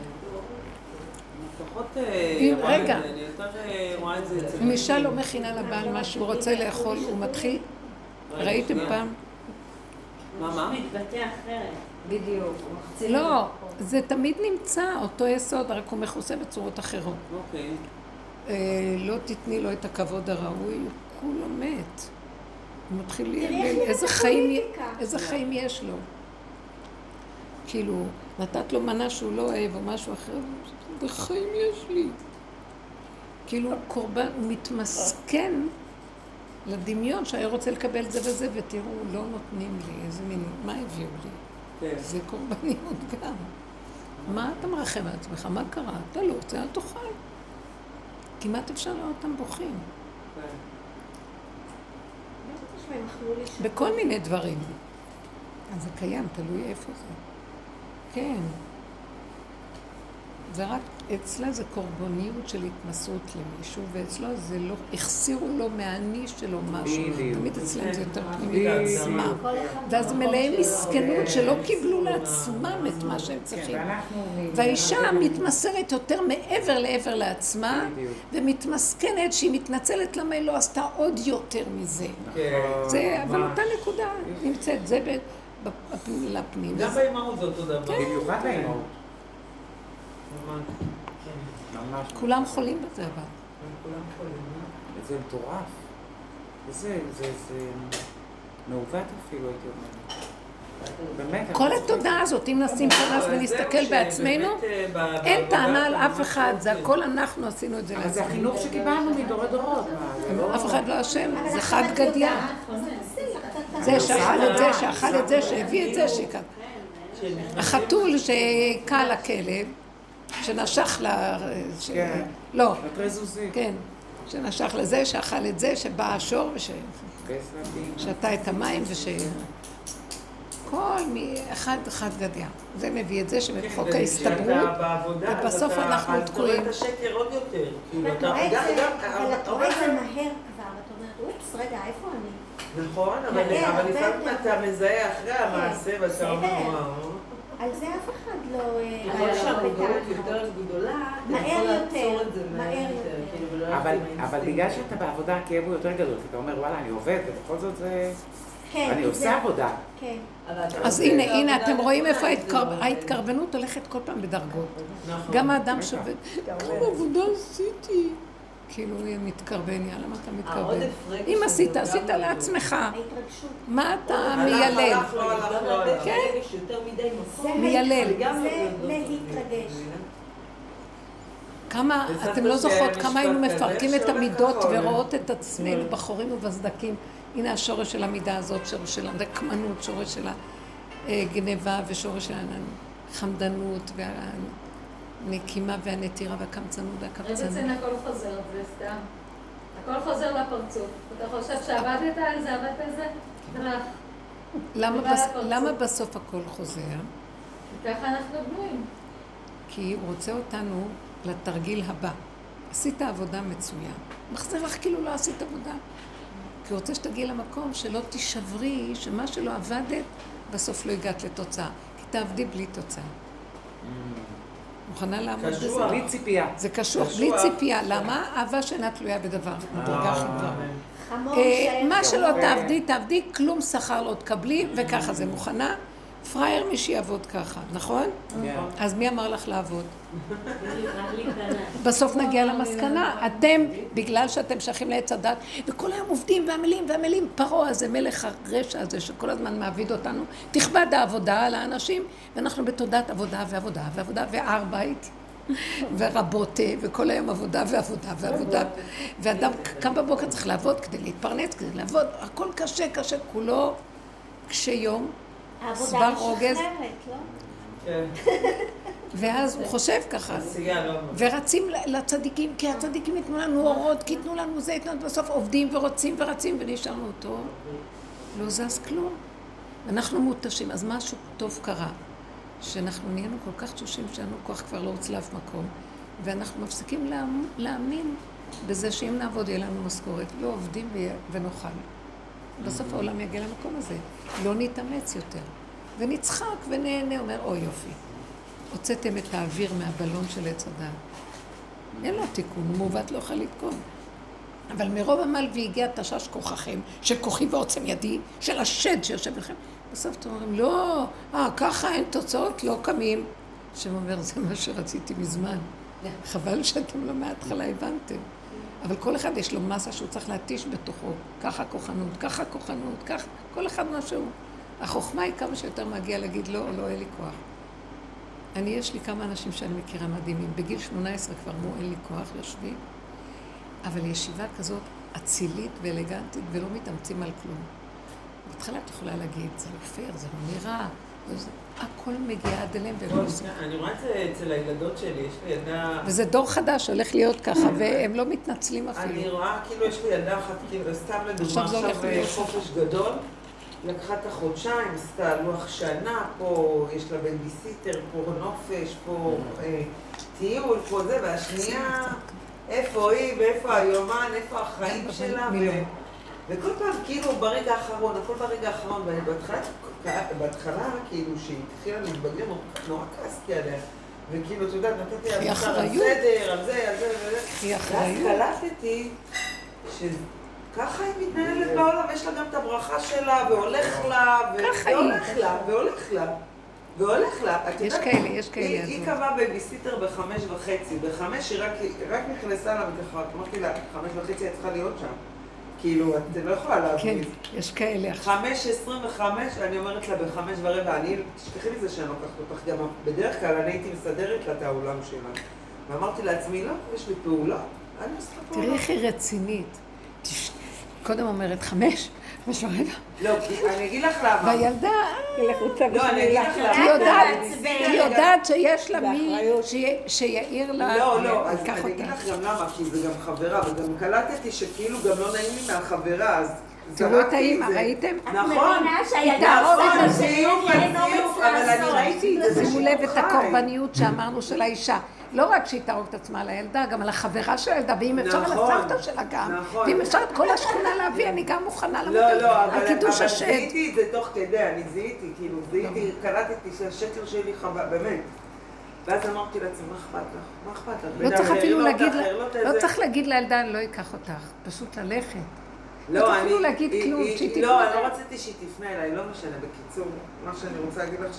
אני פחות אה, רואה את רגע. זה, אני יותר אה, רואה את זה אצל... אם אישה לא מכינה לבעל מה שהוא רוצה לאכול, הוא מתחיל... ראיתם. פעם? מה, מה? מתבטא אחרת. בדיוק. לא. זה תמיד נמצא, אותו יסוד, רק הוא מכוסה בצורות אחרות. אוקיי. אה, לא תתני לו את הכבוד הראוי, הוא כולו מת. הוא מתחיל להבין איזה חיים, הפוליטיקה. איזה חיים יש לו. כאילו, נתת לו מנה שהוא לא אוהב או משהו אחר, איזה חיים יש לי. כאילו קורבן, הוא מתמסכן לדמיון שהיה רוצה לקבל זה וזה, ותראו, לא נותנים לי, איזה מין, מה הביאו לי? כן. זה קורבניות גם. מה אתה מרחם על עצמך? מה קרה? אתה לא רוצה, אל תאכל. כמעט אפשר לראות אותם בוכים. בכל מיני דברים. אז זה קיים, תלוי איפה זה. כן. ורק אצלה זה קורבניות של התמסרות למישהו, ואצלו זה לא, החסירו לו מהאני שלו משהו. בדיוק. תמיד אצלם זה יותר פנימי. לעצמם. ואז מלאים שלו. מסכנות שלא קיבלו לעצמם את מה שהם צריכים. כן, ואנחנו... והאישה מתמסרת יותר מעבר לעבר לעצמה. ומתמסכנת שהיא מתנצלת למה היא לא עשתה עוד יותר מזה. כן. זה, אבל. אותה נקודה נמצאת, זה ב- בפ- לפנים. גם באימהות זה אותו דבר. במיוחד לאימהות. ממש. כולם חולים בזה אבל. כולם חולים, אה? זה מטורף. זה, זה, זה מעוות אפילו, הייתי אומרת. באמת. כל התודעה הזאת, אם נשים אבל ונסתכל בעצמנו, אה, אין טענה על אף אחד, זה הכל אנחנו עשינו את זה אבל זה לעצמנו. החינוך שקיבלנו מדורי דורות. לא- אף אחד לא אשם, זה חד את גדיא. זה שאכל את זה, שאכל את זה, שהביא את זה, שכאן. שנכנסים- החתול שהכה לכלב, שנשך ל... ש- כן. לא, נתרי זוזי. כן, שנשך לזה, שאכל את זה, שבא השור וששתה בסלפים. את המים וש... כל מי... אחד אחד גדיא. זה מביא את זה כן, שבחוק וכשאתה ההסתברות, ובסוף אנחנו אז אתה תקועים. רואה את השקר עוד יותר. כאילו, אתה אתה- רואה את גם- זה, גם- אבל אתה רואה את זה מהר כבר, אתה אומר, אופס, רגע, איפה אני? נכון, אבל לפעמים. אתה מזהה אחרי המעשה ואתה אומר. וואו. על זה אף אחד לא... אה, ככל לא שהמודעות בטענה. יותר גדולה, אתה מהר יכול יותר, לעצור את זה מהר יותר. כאילו, אבל. בגלל שאתה בעבודה הכאב הוא יותר גדול, כי אתה אומר וואלה אני עובד ובכל זאת זה... כן, אני עושה עבודה. כן. אז הנה, הנה, אתם רואים איפה לא ההתקרבנות הולכת כל פעם בדרגות. נכון. גם האדם. שעובד, כמה עבודה עשיתי. כאילו, הוא מתקרבן, יאללה, למה אתה מתקרבן? אם עשית, עשית לא- לעצמך. ההתרגשות. מה אתה מיילל? לא לא. כן. מיילל. כמה, אתם לא זוכרות כמה היינו מפרקים את המידות. ורואות את עצמנו בחורים ובסדקים. הנה השורש של המידה הזאת, שורש של הרקמנות, שורש של הגניבה ושורש של החמדנות והנקימה והנטירה והקמצנות והקבצנות. אצלנו הכל חוזר, זה סתם. הכל חוזר לפרצוף. אתה חושב שעבדת על זה, עבדת על זה? הלך. למה ובא בס-. למה בסוף הכל חוזר? ככה אנחנו בנויים. כי הוא רוצה אותנו לתרגיל הבא. עשית עבודה מצוין. מחזיר לך כאילו לא עשית עבודה. כי הוא רוצה שתגיעי למקום שלא תישברי, שמה שלא עבדת, בסוף לא הגעת לתוצאה. כי תעבדי בלי תוצאה. מוכנה לעמוד בזה? קשוח. בלי ציפייה. זה קשוח, בלי. ציפייה. למה? אהבה שאינה תלויה בדבר. מדרגה אה, של... מה שלא. תעבדי, תעבדי, כלום שכר לא תקבלי, וככה זה. מוכנה? פראייר מי שיעבוד ככה, נכון? כן. אז מי אמר לך לעבוד? בסוף נגיע למסקנה, אתם, בגלל שאתם שייכים לעץ הדת, וכל היום עובדים ועמלים ועמלים, פרעה הזה, מלך הרשע הזה, שכל הזמן מעביד אותנו, תכבד העבודה על האנשים, ואנחנו בתודעת עבודה ועבודה ועבודה וארבייט. ורבות, אה, וכל היום עבודה ועבודה ועבודה. ואדם קם בבוקר צריך לעבוד כדי להתפרנס, כדי לעבוד, הכל קשה, קשה, כולו קשה יום, העבודה. משחררת, לא? כן, ואז הוא חושב ככה. לא... ורצים לצדיקים, כי הצדיקים ייתנו לנו אורות, כי ייתנו לנו זה, ייתנו לנו בסוף עובדים ורוצים ורצים, ונשארנו אותו. לא זז כלום. אנחנו מותשים, אז משהו טוב קרה. שאנחנו נהיינו כל כך תשושים שאין לנו כוח כבר לרוץ לאף מקום, ואנחנו מפסיקים להאמ- להאמין בזה שאם נעבוד יהיה לנו משכורת. לא עובדים ונאכל. בסוף העולם יגיע למקום הזה. לא נתאמץ יותר. ונצחק ונהנה, אומר, אוי יופי. הוצאתם את האוויר מהבלון של עץ הדעת. אין לו תיקון, הוא מעוות לא יכול לתקון. אבל מרוב עמל והגיע תשש כוחכם, של כוחי ועוצם ידי, של השד שיושב לכם. בסוף אתם אומרים, לא, אה, ככה אין תוצאות, לא קמים. השם אומר, זה מה שרציתי מזמן. חבל שאתם לא מההתחלה הבנתם. אבל כל אחד יש לו מסה שהוא צריך להתיש בתוכו. ככה כוחנות, ככה כוחנות, ככה, כל אחד משהו. החוכמה היא כמה שיותר מגיע להגיד לא, לא, אין לי כוח. אני, יש לי כמה אנשים שאני מכירה מדהימים. בגיל 18 כבר אמרו, אין לי כוח, יושבים. אבל ישיבה כזאת אצילית ואלגנטית ולא מתאמצים על כלום. בהתחלה את יכולה להגיד, זה לא פייר, זה לא נראה, וזה, הכל מגיע עד אליהם והם לא עושים. אני רואה את זה אצל הילדות שלי, יש לי ילדה... וזה דור חדש הולך להיות ככה, והם לא מתנצלים אני אפילו. רואה, כאילו יש לי ילדה אחת, כאילו, סתם לדוגמה, עכשיו להיות חופש גדול, לקחה את החודשיים, עשתה לוח שנה, פה יש לה בייביסיטר, פה נופש, פה אה, טיול, פה זה, והשנייה, איפה היא ואיפה היומן, איפה החיים שלה, וכל פעם, כאילו, ברגע האחרון, הכל ברגע האחרון, ובהתחלה, בהתחלה, כאילו, שהיא התחילה להתבגר, נורא כעסתי עליה. וכאילו, את יודעת, נתתי לה מוסר על. סדר, על זה, על זה וזה. קחי ואז אחריות. קלטתי שככה היא מתנהלת בעולם, יש לה גם את הברכה שלה, והולך לה, היא. והולך לה, והולך לה, והולך לה. את יש יודעת, כאלה, יש כאלה, היא- היא קבעה בייביסיטר בחמש וחצי, בחמש היא רק- היא רק נכנסה למקלחת, אמרתי לה, חמש וחצי את צריכה להיות שם. כאילו, את לא יכולה כן, להבין. יש כאלה עכשיו. חמש עשרים וחמש, אני אומרת לה בחמש ורבע, אני, תשכחי מזה שאני לוקחת אותך גם, בדרך כלל אני הייתי מסדרת לה את העולם שלה. ואמרתי לעצמי, לא, יש לי פעולה, אני עושה פעולה. תראי איך היא רצינית. קודם אומרת חמש, ורבע. לא, אני אגיד לך למה. והילדה, לחוצה לא, אני אגיד לך למה. היא יודעת, שיש לה מי שיעיר לה, לא, לא, אז ייקח אני אגיד. לך גם למה, כי זה גם חברה, וגם קלטתי שכאילו גם לא נעים לי מהחברה, אז תראו את זרקתי האימא. ראיתם? את נכון, נכון, עושה את זה זיוף על זיוף, אבל אני. ראיתי את זה שימו לב את. הקורבניות שאמרנו של האישה. לא רק שהיא תהרוג את עצמה על הילדה, גם על החברה של הילדה, ואם אפשר על נכון, הסבתא שלה גם. נכון. ואם אפשר את כל השכונה להביא, אני גם מוכנה למות לא, על- לא, על אבל. זיהיתי את זה תוך כדי, אני זיהיתי, כאילו, זיהיתי, קלטתי שהשקר שלי חבל, באמת. ואז אמרתי לעצמי, מה אכפת לך? מה אכפת לך? לא צריך אפילו לא להגיד לא את לא. צריך להגיד לילדה, אני לא אקח אותך. פשוט ללכת. לא לא, אני... אפילו להגיד כלום, היא- שהיא לא, תפנה אני לא. רציתי שהיא תפנה אליי, לא משנה. בקיצור, מה שאני רוצה להגיד לך,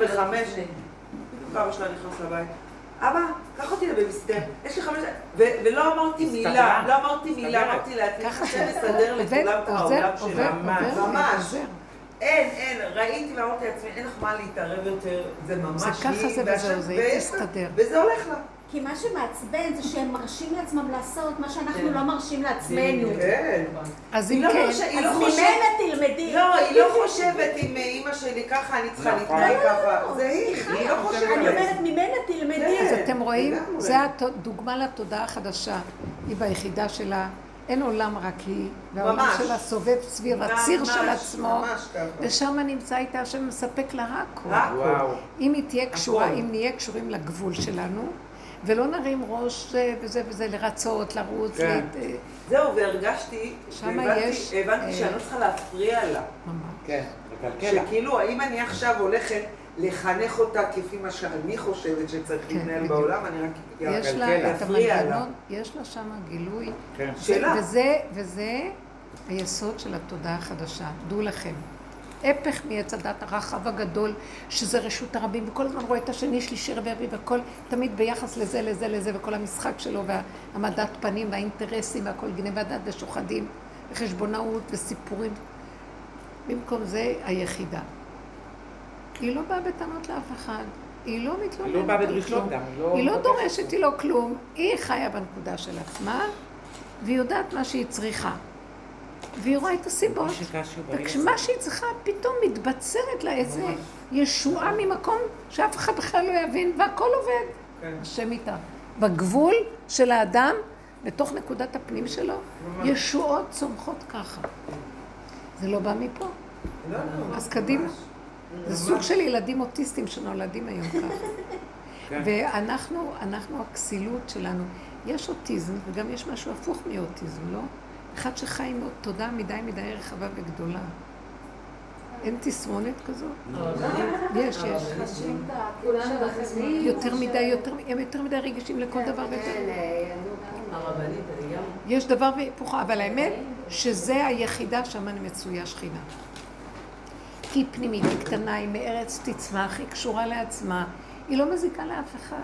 וחמש, בדיוק אבא שלה נכנס לבית. אבא, קח אותי לבייביסיטר, יש לי חמש... ו- ולא אמרתי מילה. לא אמרתי מילה. אמרתי זה יסדר עובד, לכולם את העולם שלה. ממש. עוזר. אין, אין, ראיתי ואמרתי לעצמי, אין לך מה להתערב יותר, זה ממש זה ככה זה וזהו, זה לה- יסתדר. וזה הולך לה. כי מה שמעצבן זה שהם מרשים לעצמם לעשות מה שאנחנו כן. לא מרשים לעצמנו. כן. אז היא אם לא כן, מרשה- היא לא אז חושבת- ממנה תלמדי. לא, היא לא חושבת אם אימא שלי ככה, אני צריכה נכון. להתנהג לא, ככה. לא, זה היא, היא לא חושבת אני. אומרת, ממנה תלמדי. כן. אז אתם רואים. זה הדוגמה לתודעה החדשה. היא ביחידה שלה, אין עולם רק היא, והעולם ממש. שלה סובב סביב הציר ממש, של עצמו. ושם נמצא איתה השם מספק לה הכל. אם היא תהיה קשורה. אם נהיה קשורים לגבול שלנו, ולא נרים ראש זה וזה וזה לרצות, לרוץ, כן. להת- אה, זהו, והרגשתי, שמה והבנתי- יש, הבנתי אה, שאני לא צריכה להפריע לה. ממש. כן. שכאילו, האם אני עכשיו הולכת לחנך אותה כפי מה שאני חושבת שצריך כן, להתנהל בדיוק. בעולם, אני רק יש לה לה. את. המנגנון, יש לה שם גילוי כן. שלה. וזה, וזה היסוד של התודעה החדשה. דעו לכם. הפך מעץ הדת הרחב הגדול, שזה רשות הרבים, וכל הזמן רואה את השני, שלישי, רביעי, והכל תמיד ביחס לזה, לזה, לזה, וכל המשחק שלו, והעמדת פנים, והאינטרסים, והכל גניבת דת ושוחדים, וחשבונאות וסיפורים. במקום זה, היחידה. היא לא באה בטענות לאף אחד, היא לא מתלוננת היא לא באה בדרישות. גם, היא לא... היא לא דורשת. היא לא כלום. היא חיה בנקודה של עצמה, והיא יודעת מה שהיא צריכה. והיא רואה את הסיבות. וכשמה שהיא צריכה, פתאום מתבצרת לה איזה ישועה ממקום שאף אחד בכלל לא יבין, והכל עובד. כן. השם איתה. בגבול של האדם, בתוך נקודת הפנים שלו. ישועות צומחות ככה. זה לא בא מפה. לא, לא, אז קדימה. זה סוג של ילדים אוטיסטים שנולדים היום ככה. כן. ואנחנו, אנחנו, הכסילות שלנו, יש אוטיזם וגם יש משהו הפוך מאוטיזם, לא? אחד שחי עם תודעה מדי מדי רחבה וגדולה. אין תסמונת כזאת? יש, יש. בחזית. יותר מדי, יותר, הם יותר מדי רגישים לכל דבר ויותר. הרבנית, אני גם... יש דבר והיפוכו, אבל האמת שזה היחידה שם אני מצויה שכינה. כי היא פנימית, היא קטנה, היא מארץ תצמח, היא קשורה לעצמה, היא לא מזיקה לאף אחד.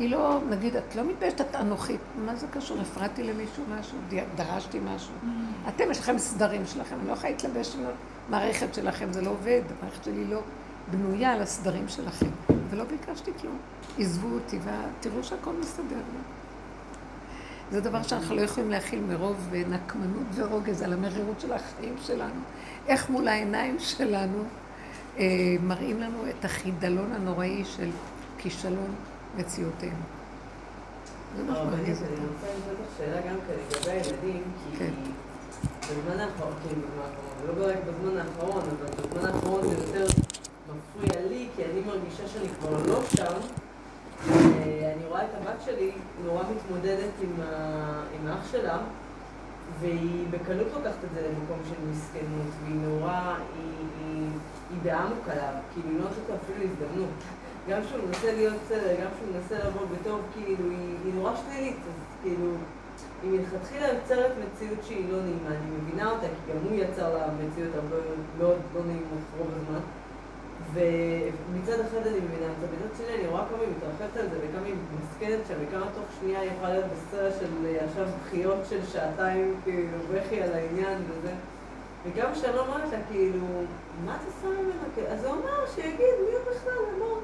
היא לא, נגיד, את לא מתביישת, את אנוכית. מה זה קשור? הפרעתי למישהו משהו? דרשתי משהו? אתם, יש לכם סדרים שלכם, אני לא יכולה להתלבש עם המערכת שלכם, זה לא עובד. המערכת שלי לא בנויה על הסדרים שלכם. ולא ביקשתי כלום. עזבו אותי, ותראו שהכל מסתדר לי. זה דבר שאנחנו לא יכולים להכיל מרוב נקמנות ורוגז על המרירות של החיים שלנו. איך מול העיניים שלנו אה, מראים לנו את החידלון הנוראי של כישלון מציאותנו. זה שמרגיז אני. רוצה לשאול שאלה גם כן לגבי הילדים, כי כן. בזמן האחרון, כאילו, בזמן האחרון, לא רק בזמן האחרון, אבל בזמן האחרון זה יותר מפריע לי, כי אני מרגישה שאני כבר לא שם. אני רואה את הבת שלי נורא מתמודדת עם, האח שלה, והיא בקלות לוקחת את זה למקום של מסכנות, והיא נורא, היא, באמוק עליו, כאילו היא לא נותנת לו אפילו הזדמנות. גם כשהוא מנסה להיות בסדר, גם כשהוא מנסה לבוא בטוב, כאילו, היא, נורא שלילית, אז כאילו, היא מלכתחילה יוצרת מציאות שהיא לא נעימה, אני מבינה אותה, כי גם הוא יצר לה מציאות הרבה מאוד לא נעימות רוב הזמן. ומצד אחד אני מבינה אותה, מצד שני אני רואה כמה היא מתרחבת על זה וכמה היא מסכנת שם, וכמה תוך שנייה היא יכולה להיות של אה, עכשיו בחיות של שעתיים, כאילו, בכי על העניין וזה. וגם כשאני לא אומרת לה, כאילו, מה את עושה ממנו? אז הוא אמר, שיגיד, מי הוא בכלל? אמר,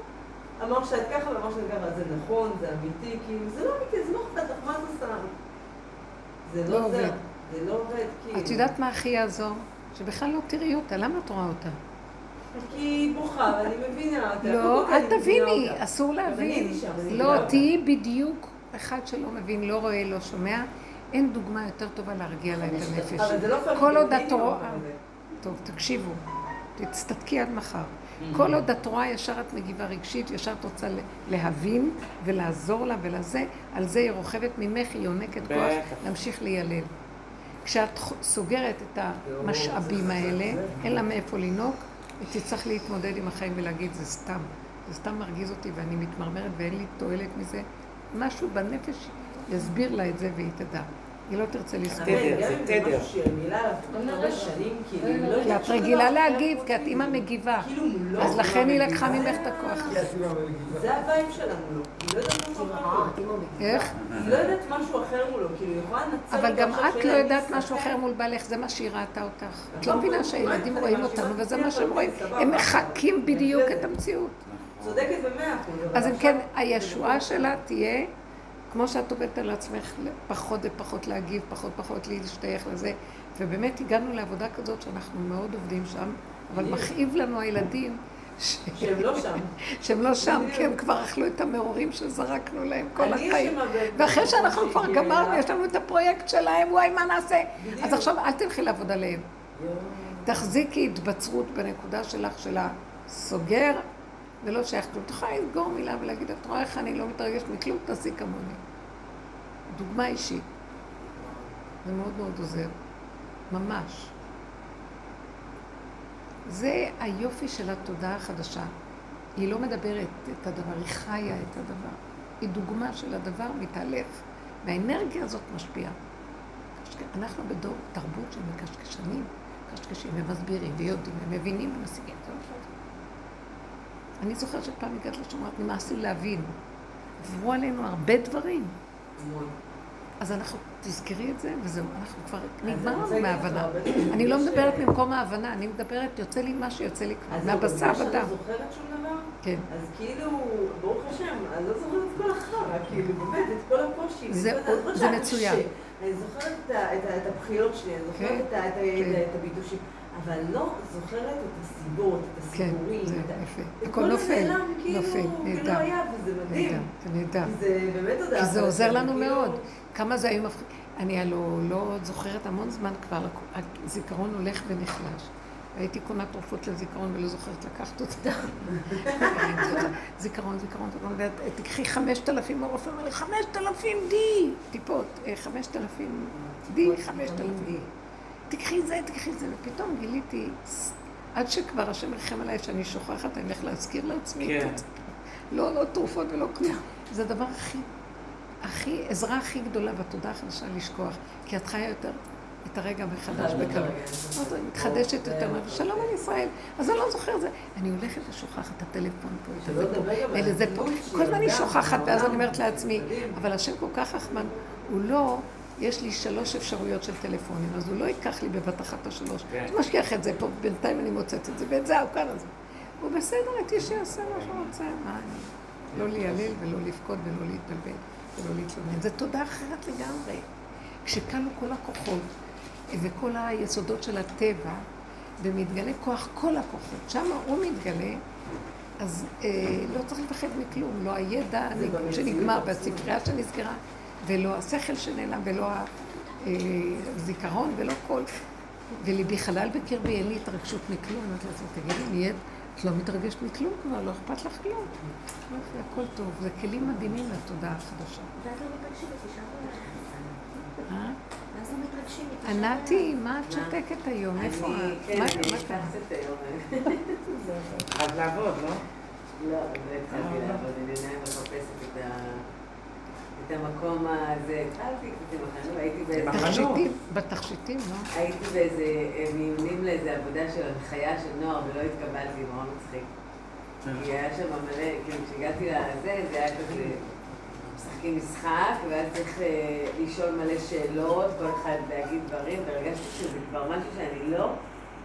אמר שאת ככה ואמר שאת ככה, זה נכון, זה אמיתי, כאילו, זה לא אמיתי, זה לא אכפת לך, מה את עושה? זה לא לא עובד. זה, זה לא עובד, כאילו. את יודעת מה הכי יעזור? שבכלל לא תראי אותה, למה את רואה אותה? כי היא בוכה, ואני מבינה אותה. לא, קודם כל אל תביני, אותה. אסור להבין. שם, לא, אותה. תהיי בדיוק אחד שלא מבין, לא רואה, לא שומע. אין דוגמה יותר טובה להרגיע לה את הנפש. אבל זה לא כל עוד את רואה... טוב, תקשיבו, תצטדקי עד מחר. כל עוד את רואה, ישר את מגיבה רגשית, ישר את רוצה להבין ולעזור לה ולזה, על זה היא רוכבת ממך, היא יונקת כוח. להמשיך ליילל. כשאת סוגרת את המשאבים האלה, אין לה מאיפה לנהוג, היא תצטרך להתמודד עם החיים ולהגיד, זה סתם. זה סתם מרגיז אותי ואני מתמרמרת ואין לי תועלת מזה. משהו בנפש יסביר לה את זה והיא תדע. היא לא תרצה. האמת, גם זה תדר. הרבה שנים, כאילו, לא כי את רגילה להגיב, כי את. אימא מגיבה. כאילו. אז לכן היא לקחה זה ממך את הכוח. זה הבית שלנו. היא לא יודעת משהו אחר מולו. איך? היא לא יודעת משהו אחר מולו, כאילו, היא יכולה לנצל אבל גם את לא יודעת משהו. אחר מול בעלך, זה מה שהיא ראתה אותך. את לא נכון, מבינה שהילדים אני רואים מאשימה אותנו, וזה מה שהם רואים. הם מחקים בדיוק את המציאות. צודקת במאה אחוז. אז אם כן, הישועה שלה תהיה, כמו שאת עובדת על עצמך, פחות ופחות להגיב, פחות ופחות להשתייך לזה. ובאמת הגענו לעבודה כזאת שאנחנו מאוד עובדים שם, אבל מכאיב לנו הילדים ש- שהם לא שם. שהם לא שם. כי הם כבר אכלו את המרורים שזרקנו להם כל החיים. ואחרי שאנחנו כבר גמרנו. יש לנו את הפרויקט שלהם, וואי, מה נעשה? אז עכשיו אל תלכי לעבודה להם. יואו. תחזיקי התבצרות בנקודה שלך של הסוגר, ולא שייך כלום. את יכולה לסגור מילה ולהגיד, את רואה איך אני לא מתרגשת מכלום, תעשי כמוני. דוגמה אישית. זה מאוד מאוד עוזר. ממש. זה היופי של התודעה החדשה. היא לא מדברת את הדבר, היא חיה את הדבר. היא דוגמה של הדבר מתהלך. והאנרגיה הזאת משפיעה. אנחנו בדור תרבות של מקשקשנים, מקשקשים ומסבירים ויודעים ומבינים ומשיגים. זה לא טוב. אני זוכרת שפעם הגעת לשמוע, נמאס לי להבין. עברו עלינו הרבה דברים. אז אנחנו, תזכרי את זה, וזהו, אנחנו כבר נגמרנו מההבנה. אני לא מדברת ממקום ההבנה, אני מדברת, יוצא לי מה שיוצא לי כבר, אז מהבשר ודם. לא זוכרת שום דבר, כן. אז כאילו, ברוך השם, אני לא זוכרת את כל החרא, כאילו, באמת, את כל הקושי. זה- מצוין. אני זוכרת את ה- את ה- את הבחירות שלי, אני כן, זוכרת את ה- את כן. את הביטושים, אבל לא זוכרת את הסיבות, את כן, הסיפורים. זה את ה- יפה. הכל כל זה נופל, כאילו, נופל, כאילו נהדר. היה, וזה מדהים. נהדר, זה זה באמת הודעה. כי זה עוזר לנו כאילו- מאוד. כמה זה היו מפחיד. אני הלוא לא זוכרת המון זמן כבר, הזיכרון הולך ונחלש. הייתי קונה תרופות לזיכרון ולא זוכרת לקחת אותה. זיכרון, זיכרון, זיכרון, ותקחי חמשת אלפים, הרופא אומר לי, חמשת אלפים די, טיפות, אה, חמשת אלפים די, תקחי זה, תקחי זה, ופתאום גיליתי, עד שכבר השם ירחם עליי שאני שוכחת, אני הולך להזכיר לעצמי. כן. לא, לא תרופות ולא כלום. זה הדבר הכי, הכי, עזרה הכי גדולה בתודעה החדשה לשכוח. כי את חיה יותר את הרגע מחדש בקלות. אז אני מתחדשת יותר, אומרת, שלום על ישראל. אז אני לא זוכרת את זה. אני הולכת ושוכחת את הטלפון פה, את שלא זה פה, על אלה זה פה. כל הזמן אני ילדה, שוכחת, ואז אני אומרת לעצמי. אבל השם כל כך רחמן, הוא לא... יש לי שלוש אפשרויות של טלפונים, אז הוא לא ייקח לי בבת אחת את השלוש. כן. הוא משגיח את זה פה, בינתיים אני מוצאת את זה, ואת זה, הוא כאן הזה. הוא בסדר איתי שיעשה מה שהוא רוצה, מה אני... לא להיעלל ולא לבכות ולא להתבלבל ולא להתלונן. זו תודה אחרת לגמרי. כשכלו כל הכוחות וכל היסודות של הטבע, ומתגלה כוח כל הכוחות, שם הוא מתגלה, אז אה, לא צריך לפחד מכלום, לא הידע שנגמר. והספרייה שנסגרה, ולא השכל שנעלם, ולא הזיכרון, ולא כל... וליבי חלל בקרבי, אין לי התרגשות מכלום. אמרתי לעצמי, תגידי, נהיית, את לא מתרגשת מכלום כבר, לא אכפת לך כלום. יופי, הכל טוב. זה כלים מדהימים לתודעה החדשה. ואז לא מתרגשים. אה? לא. ענתי, מה את שותקת היום? איפה אני, את? כן, מה אני מה קרה? אז לעבוד, לא? לא, לא התחלתי לעבוד, אני עדיין מחפשת את ה- את המקום הזה. התחלתי הייתי באיזה... תכשיטים, בתכשיטים, לא? הייתי באיזה אה, מיונים לאיזה עבודה של הנחיה של נוער ולא התקבלתי, נורא מצחיק. כי היה שם מלא, כאילו כשהגעתי לזה, זה היה כזה, משחקים משחק, ואז צריך אה, לשאול מלא שאלות, כל אחד להגיד דברים, והרגשתי שזה כבר משהו שאני לא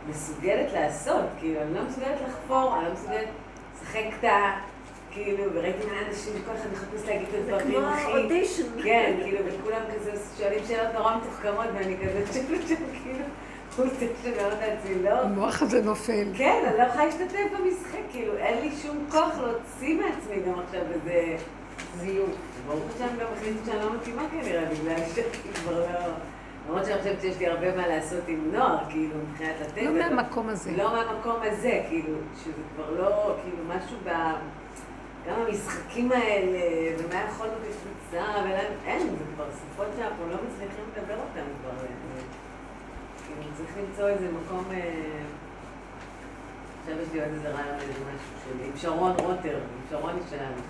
מסוגלת לעשות, כאילו, אני לא מסוגלת לחפור, אני לא מסוגלת לשחק את ה... כאילו, וראיתי מלא אנשים, כל אחד מחפש להגיד את זה הדברים כמו הכי... אודישן. כן, כאילו, וכולם כזה שואלים שאלות נורא מתוחכמות, ואני כזה חושבת שהם כאילו, הוא רוצה שאני לעצמי, לא, המוח הזה נופל. כן, אני לא יכולה להשתתף במשחק, כאילו, אין לי שום כוח להוציא מעצמי גם עכשיו איזה זיוף. ברוך השם גם החליטו שאני לא מתאימה כנראה, בגלל שאני כבר לא... למרות שאני חושבת שיש לי הרבה מה לעשות עם נוער, כאילו, מבחינת הטבע. לא מהמקום הזה. לא מהמקום הזה, כאילו, שזה כבר לא, כאילו, משהו ב... גם המשחקים האלה, ומה יכולנו בקבוצה, ואין, זה כבר שפות שאנחנו לא מצליחים לדבר אותן כבר. אה, כאילו, צריך למצוא איזה מקום... אה, עכשיו יש לי עוד איזה רעיון, איזה משהו שלי, עם שרון רוטר, עם שרוני שלנו.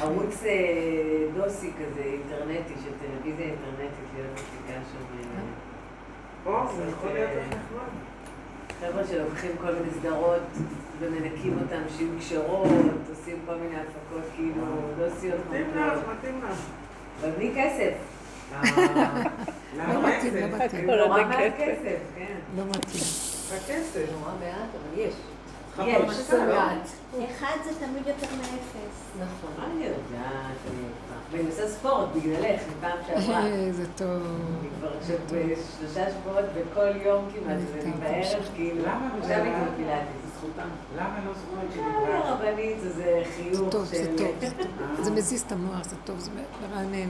ערוץ אה, דוסי כזה, אינטרנטי, של טלוויזיה אינטרנטית, להיות מפיקה שם. או, זה יכול להיות נחמד. חבר'ה שלוקחים כל מיני סדרות ומנקים אותם שיהיו כשרות, עושים כל מיני הפקות כאילו דוסיות מתאים לך, מתאים לך. אבל בלי כסף. אה, לא למה מתאים, לא? מתאים. נורא זה מעט כסף. כן. לא מתאים. הכסף. נורא מעט, אבל יש. יש, לא? מעט. אחד זה תמיד יותר מאפס. נכון, אני יודעת, אני יודעת. ואני עושה ספורט בגללך, מפעם שעברה. איזה טוב. אני כבר עכשיו בשלושה שבועות בכל יום כמעט, ובערב. כאילו, למה? עכשיו הייתי בפילאטיס. זכותם. למה לא זכויות אני שדיברה? הרבנית, זה חיוך טוב, זה של... טוב, זה טוב. זה מזיז את המוח, זה טוב, זה מרענן.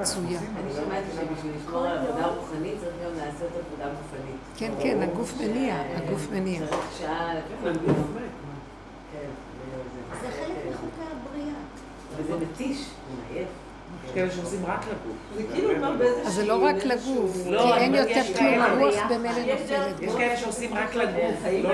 מצוין. אני שמעתי שבשביל לשמור על עבודה רוחנית צריך גם לעשות עבודה גופנית. כן, כן, הגוף מניע, הגוף מניע. צריך שעה לפעמים. כן, זה חלק מחוקי הבריאה. וזה מתיש, זה מעייף. כאלה שעושים רק לגוף. זה כאילו אומר באיזה אז זה לא רק לגוף, לא, כי אני אין יותר כלום. הרוח במילא נופלת. יש כאלה שעושים רק לגוף, לא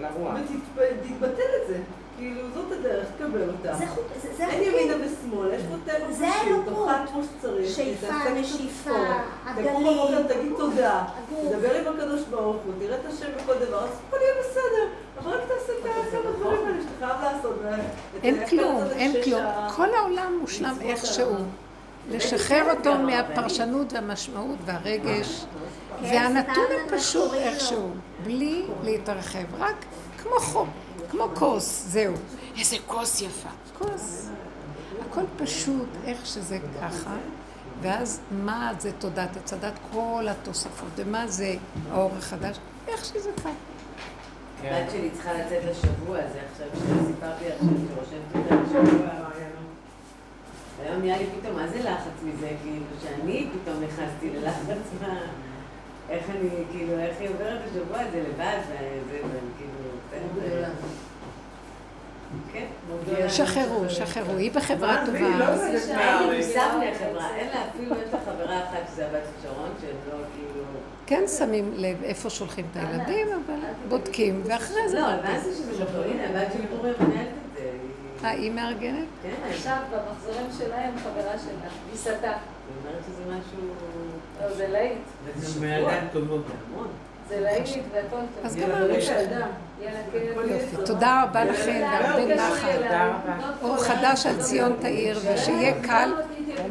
לרוח. ותתבטל את זה. כאילו, זאת הדרך, תקבל אותה. זה חוק, זה- זה אין. ימינה ושמאל, יש פה טבע זה פשוט, אלוקות. תאכל כמו שצריך, שאיפה, נשיפה, ספורט, תקום עגלים. בבוקר, תגיד תודה. תדבר עם הקדוש ברוך הוא, תראה את השם בכל דבר, אז הכל יהיה בסדר. אבל רק תעשה את כמה דברים האלה שאתה חייב לעשות. ו- אין כלום, אין כלום. כל העולם מושלם איכשהו. לשחרר אותו מהפרשנות והמשמעות והרגש. כן, והנתון סתם הוא פשוט קוראים לו. איכשהו, בלי להתרחב, רק כמו חום, כמו כוס, זהו. איזה כוס יפה. כוס. הכל פשוט, איך שזה ככה, ואז מה זה תודעת עץ הדת, כל התוספות, ומה זה האור החדש, איך שזה ככה. הבת שלי צריכה לצאת לשבוע הזה עכשיו, שסיפרתי עכשיו שרושמת אותה לשבוע. היום נהיה לי פתאום, מה זה לחץ מזה, כאילו, שאני פתאום נכנסתי ללחץ מה... איך אני, כאילו, איך היא עוברת בשבוע הזה לבד, וזה, ואני כאילו... כן. שחררו, שחררו, היא בחברה לא טובה. אין. לי מושג מהחברה, אין לה אפילו, יש לה חברה אחת שזה הבת של שרון, שהם לא כאילו... כן שמים לב איפה שולחים את הילדים, אבל בודקים, ואחרי זה... לא. הבנתי שזה לא, הנה, הבת שלי פורים מנהלת את זה. היא- אה, היא מארגנת? כן, עכשיו במחזורים שלהם חברה שלה, גיסתה. היא אומרת שזה משהו... לא, זה להיט. זה להיט והכל טוב. אז גמרנו. תודה רבה לכם, והרבה נחת. תודה רבה. אור חדש על ציון תאיר, ושיהיה קל,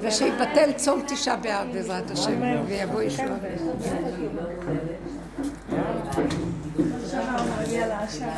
ושיבטל צום תשעה באב בעזרת השם, ויבוא ישועה. עכשיו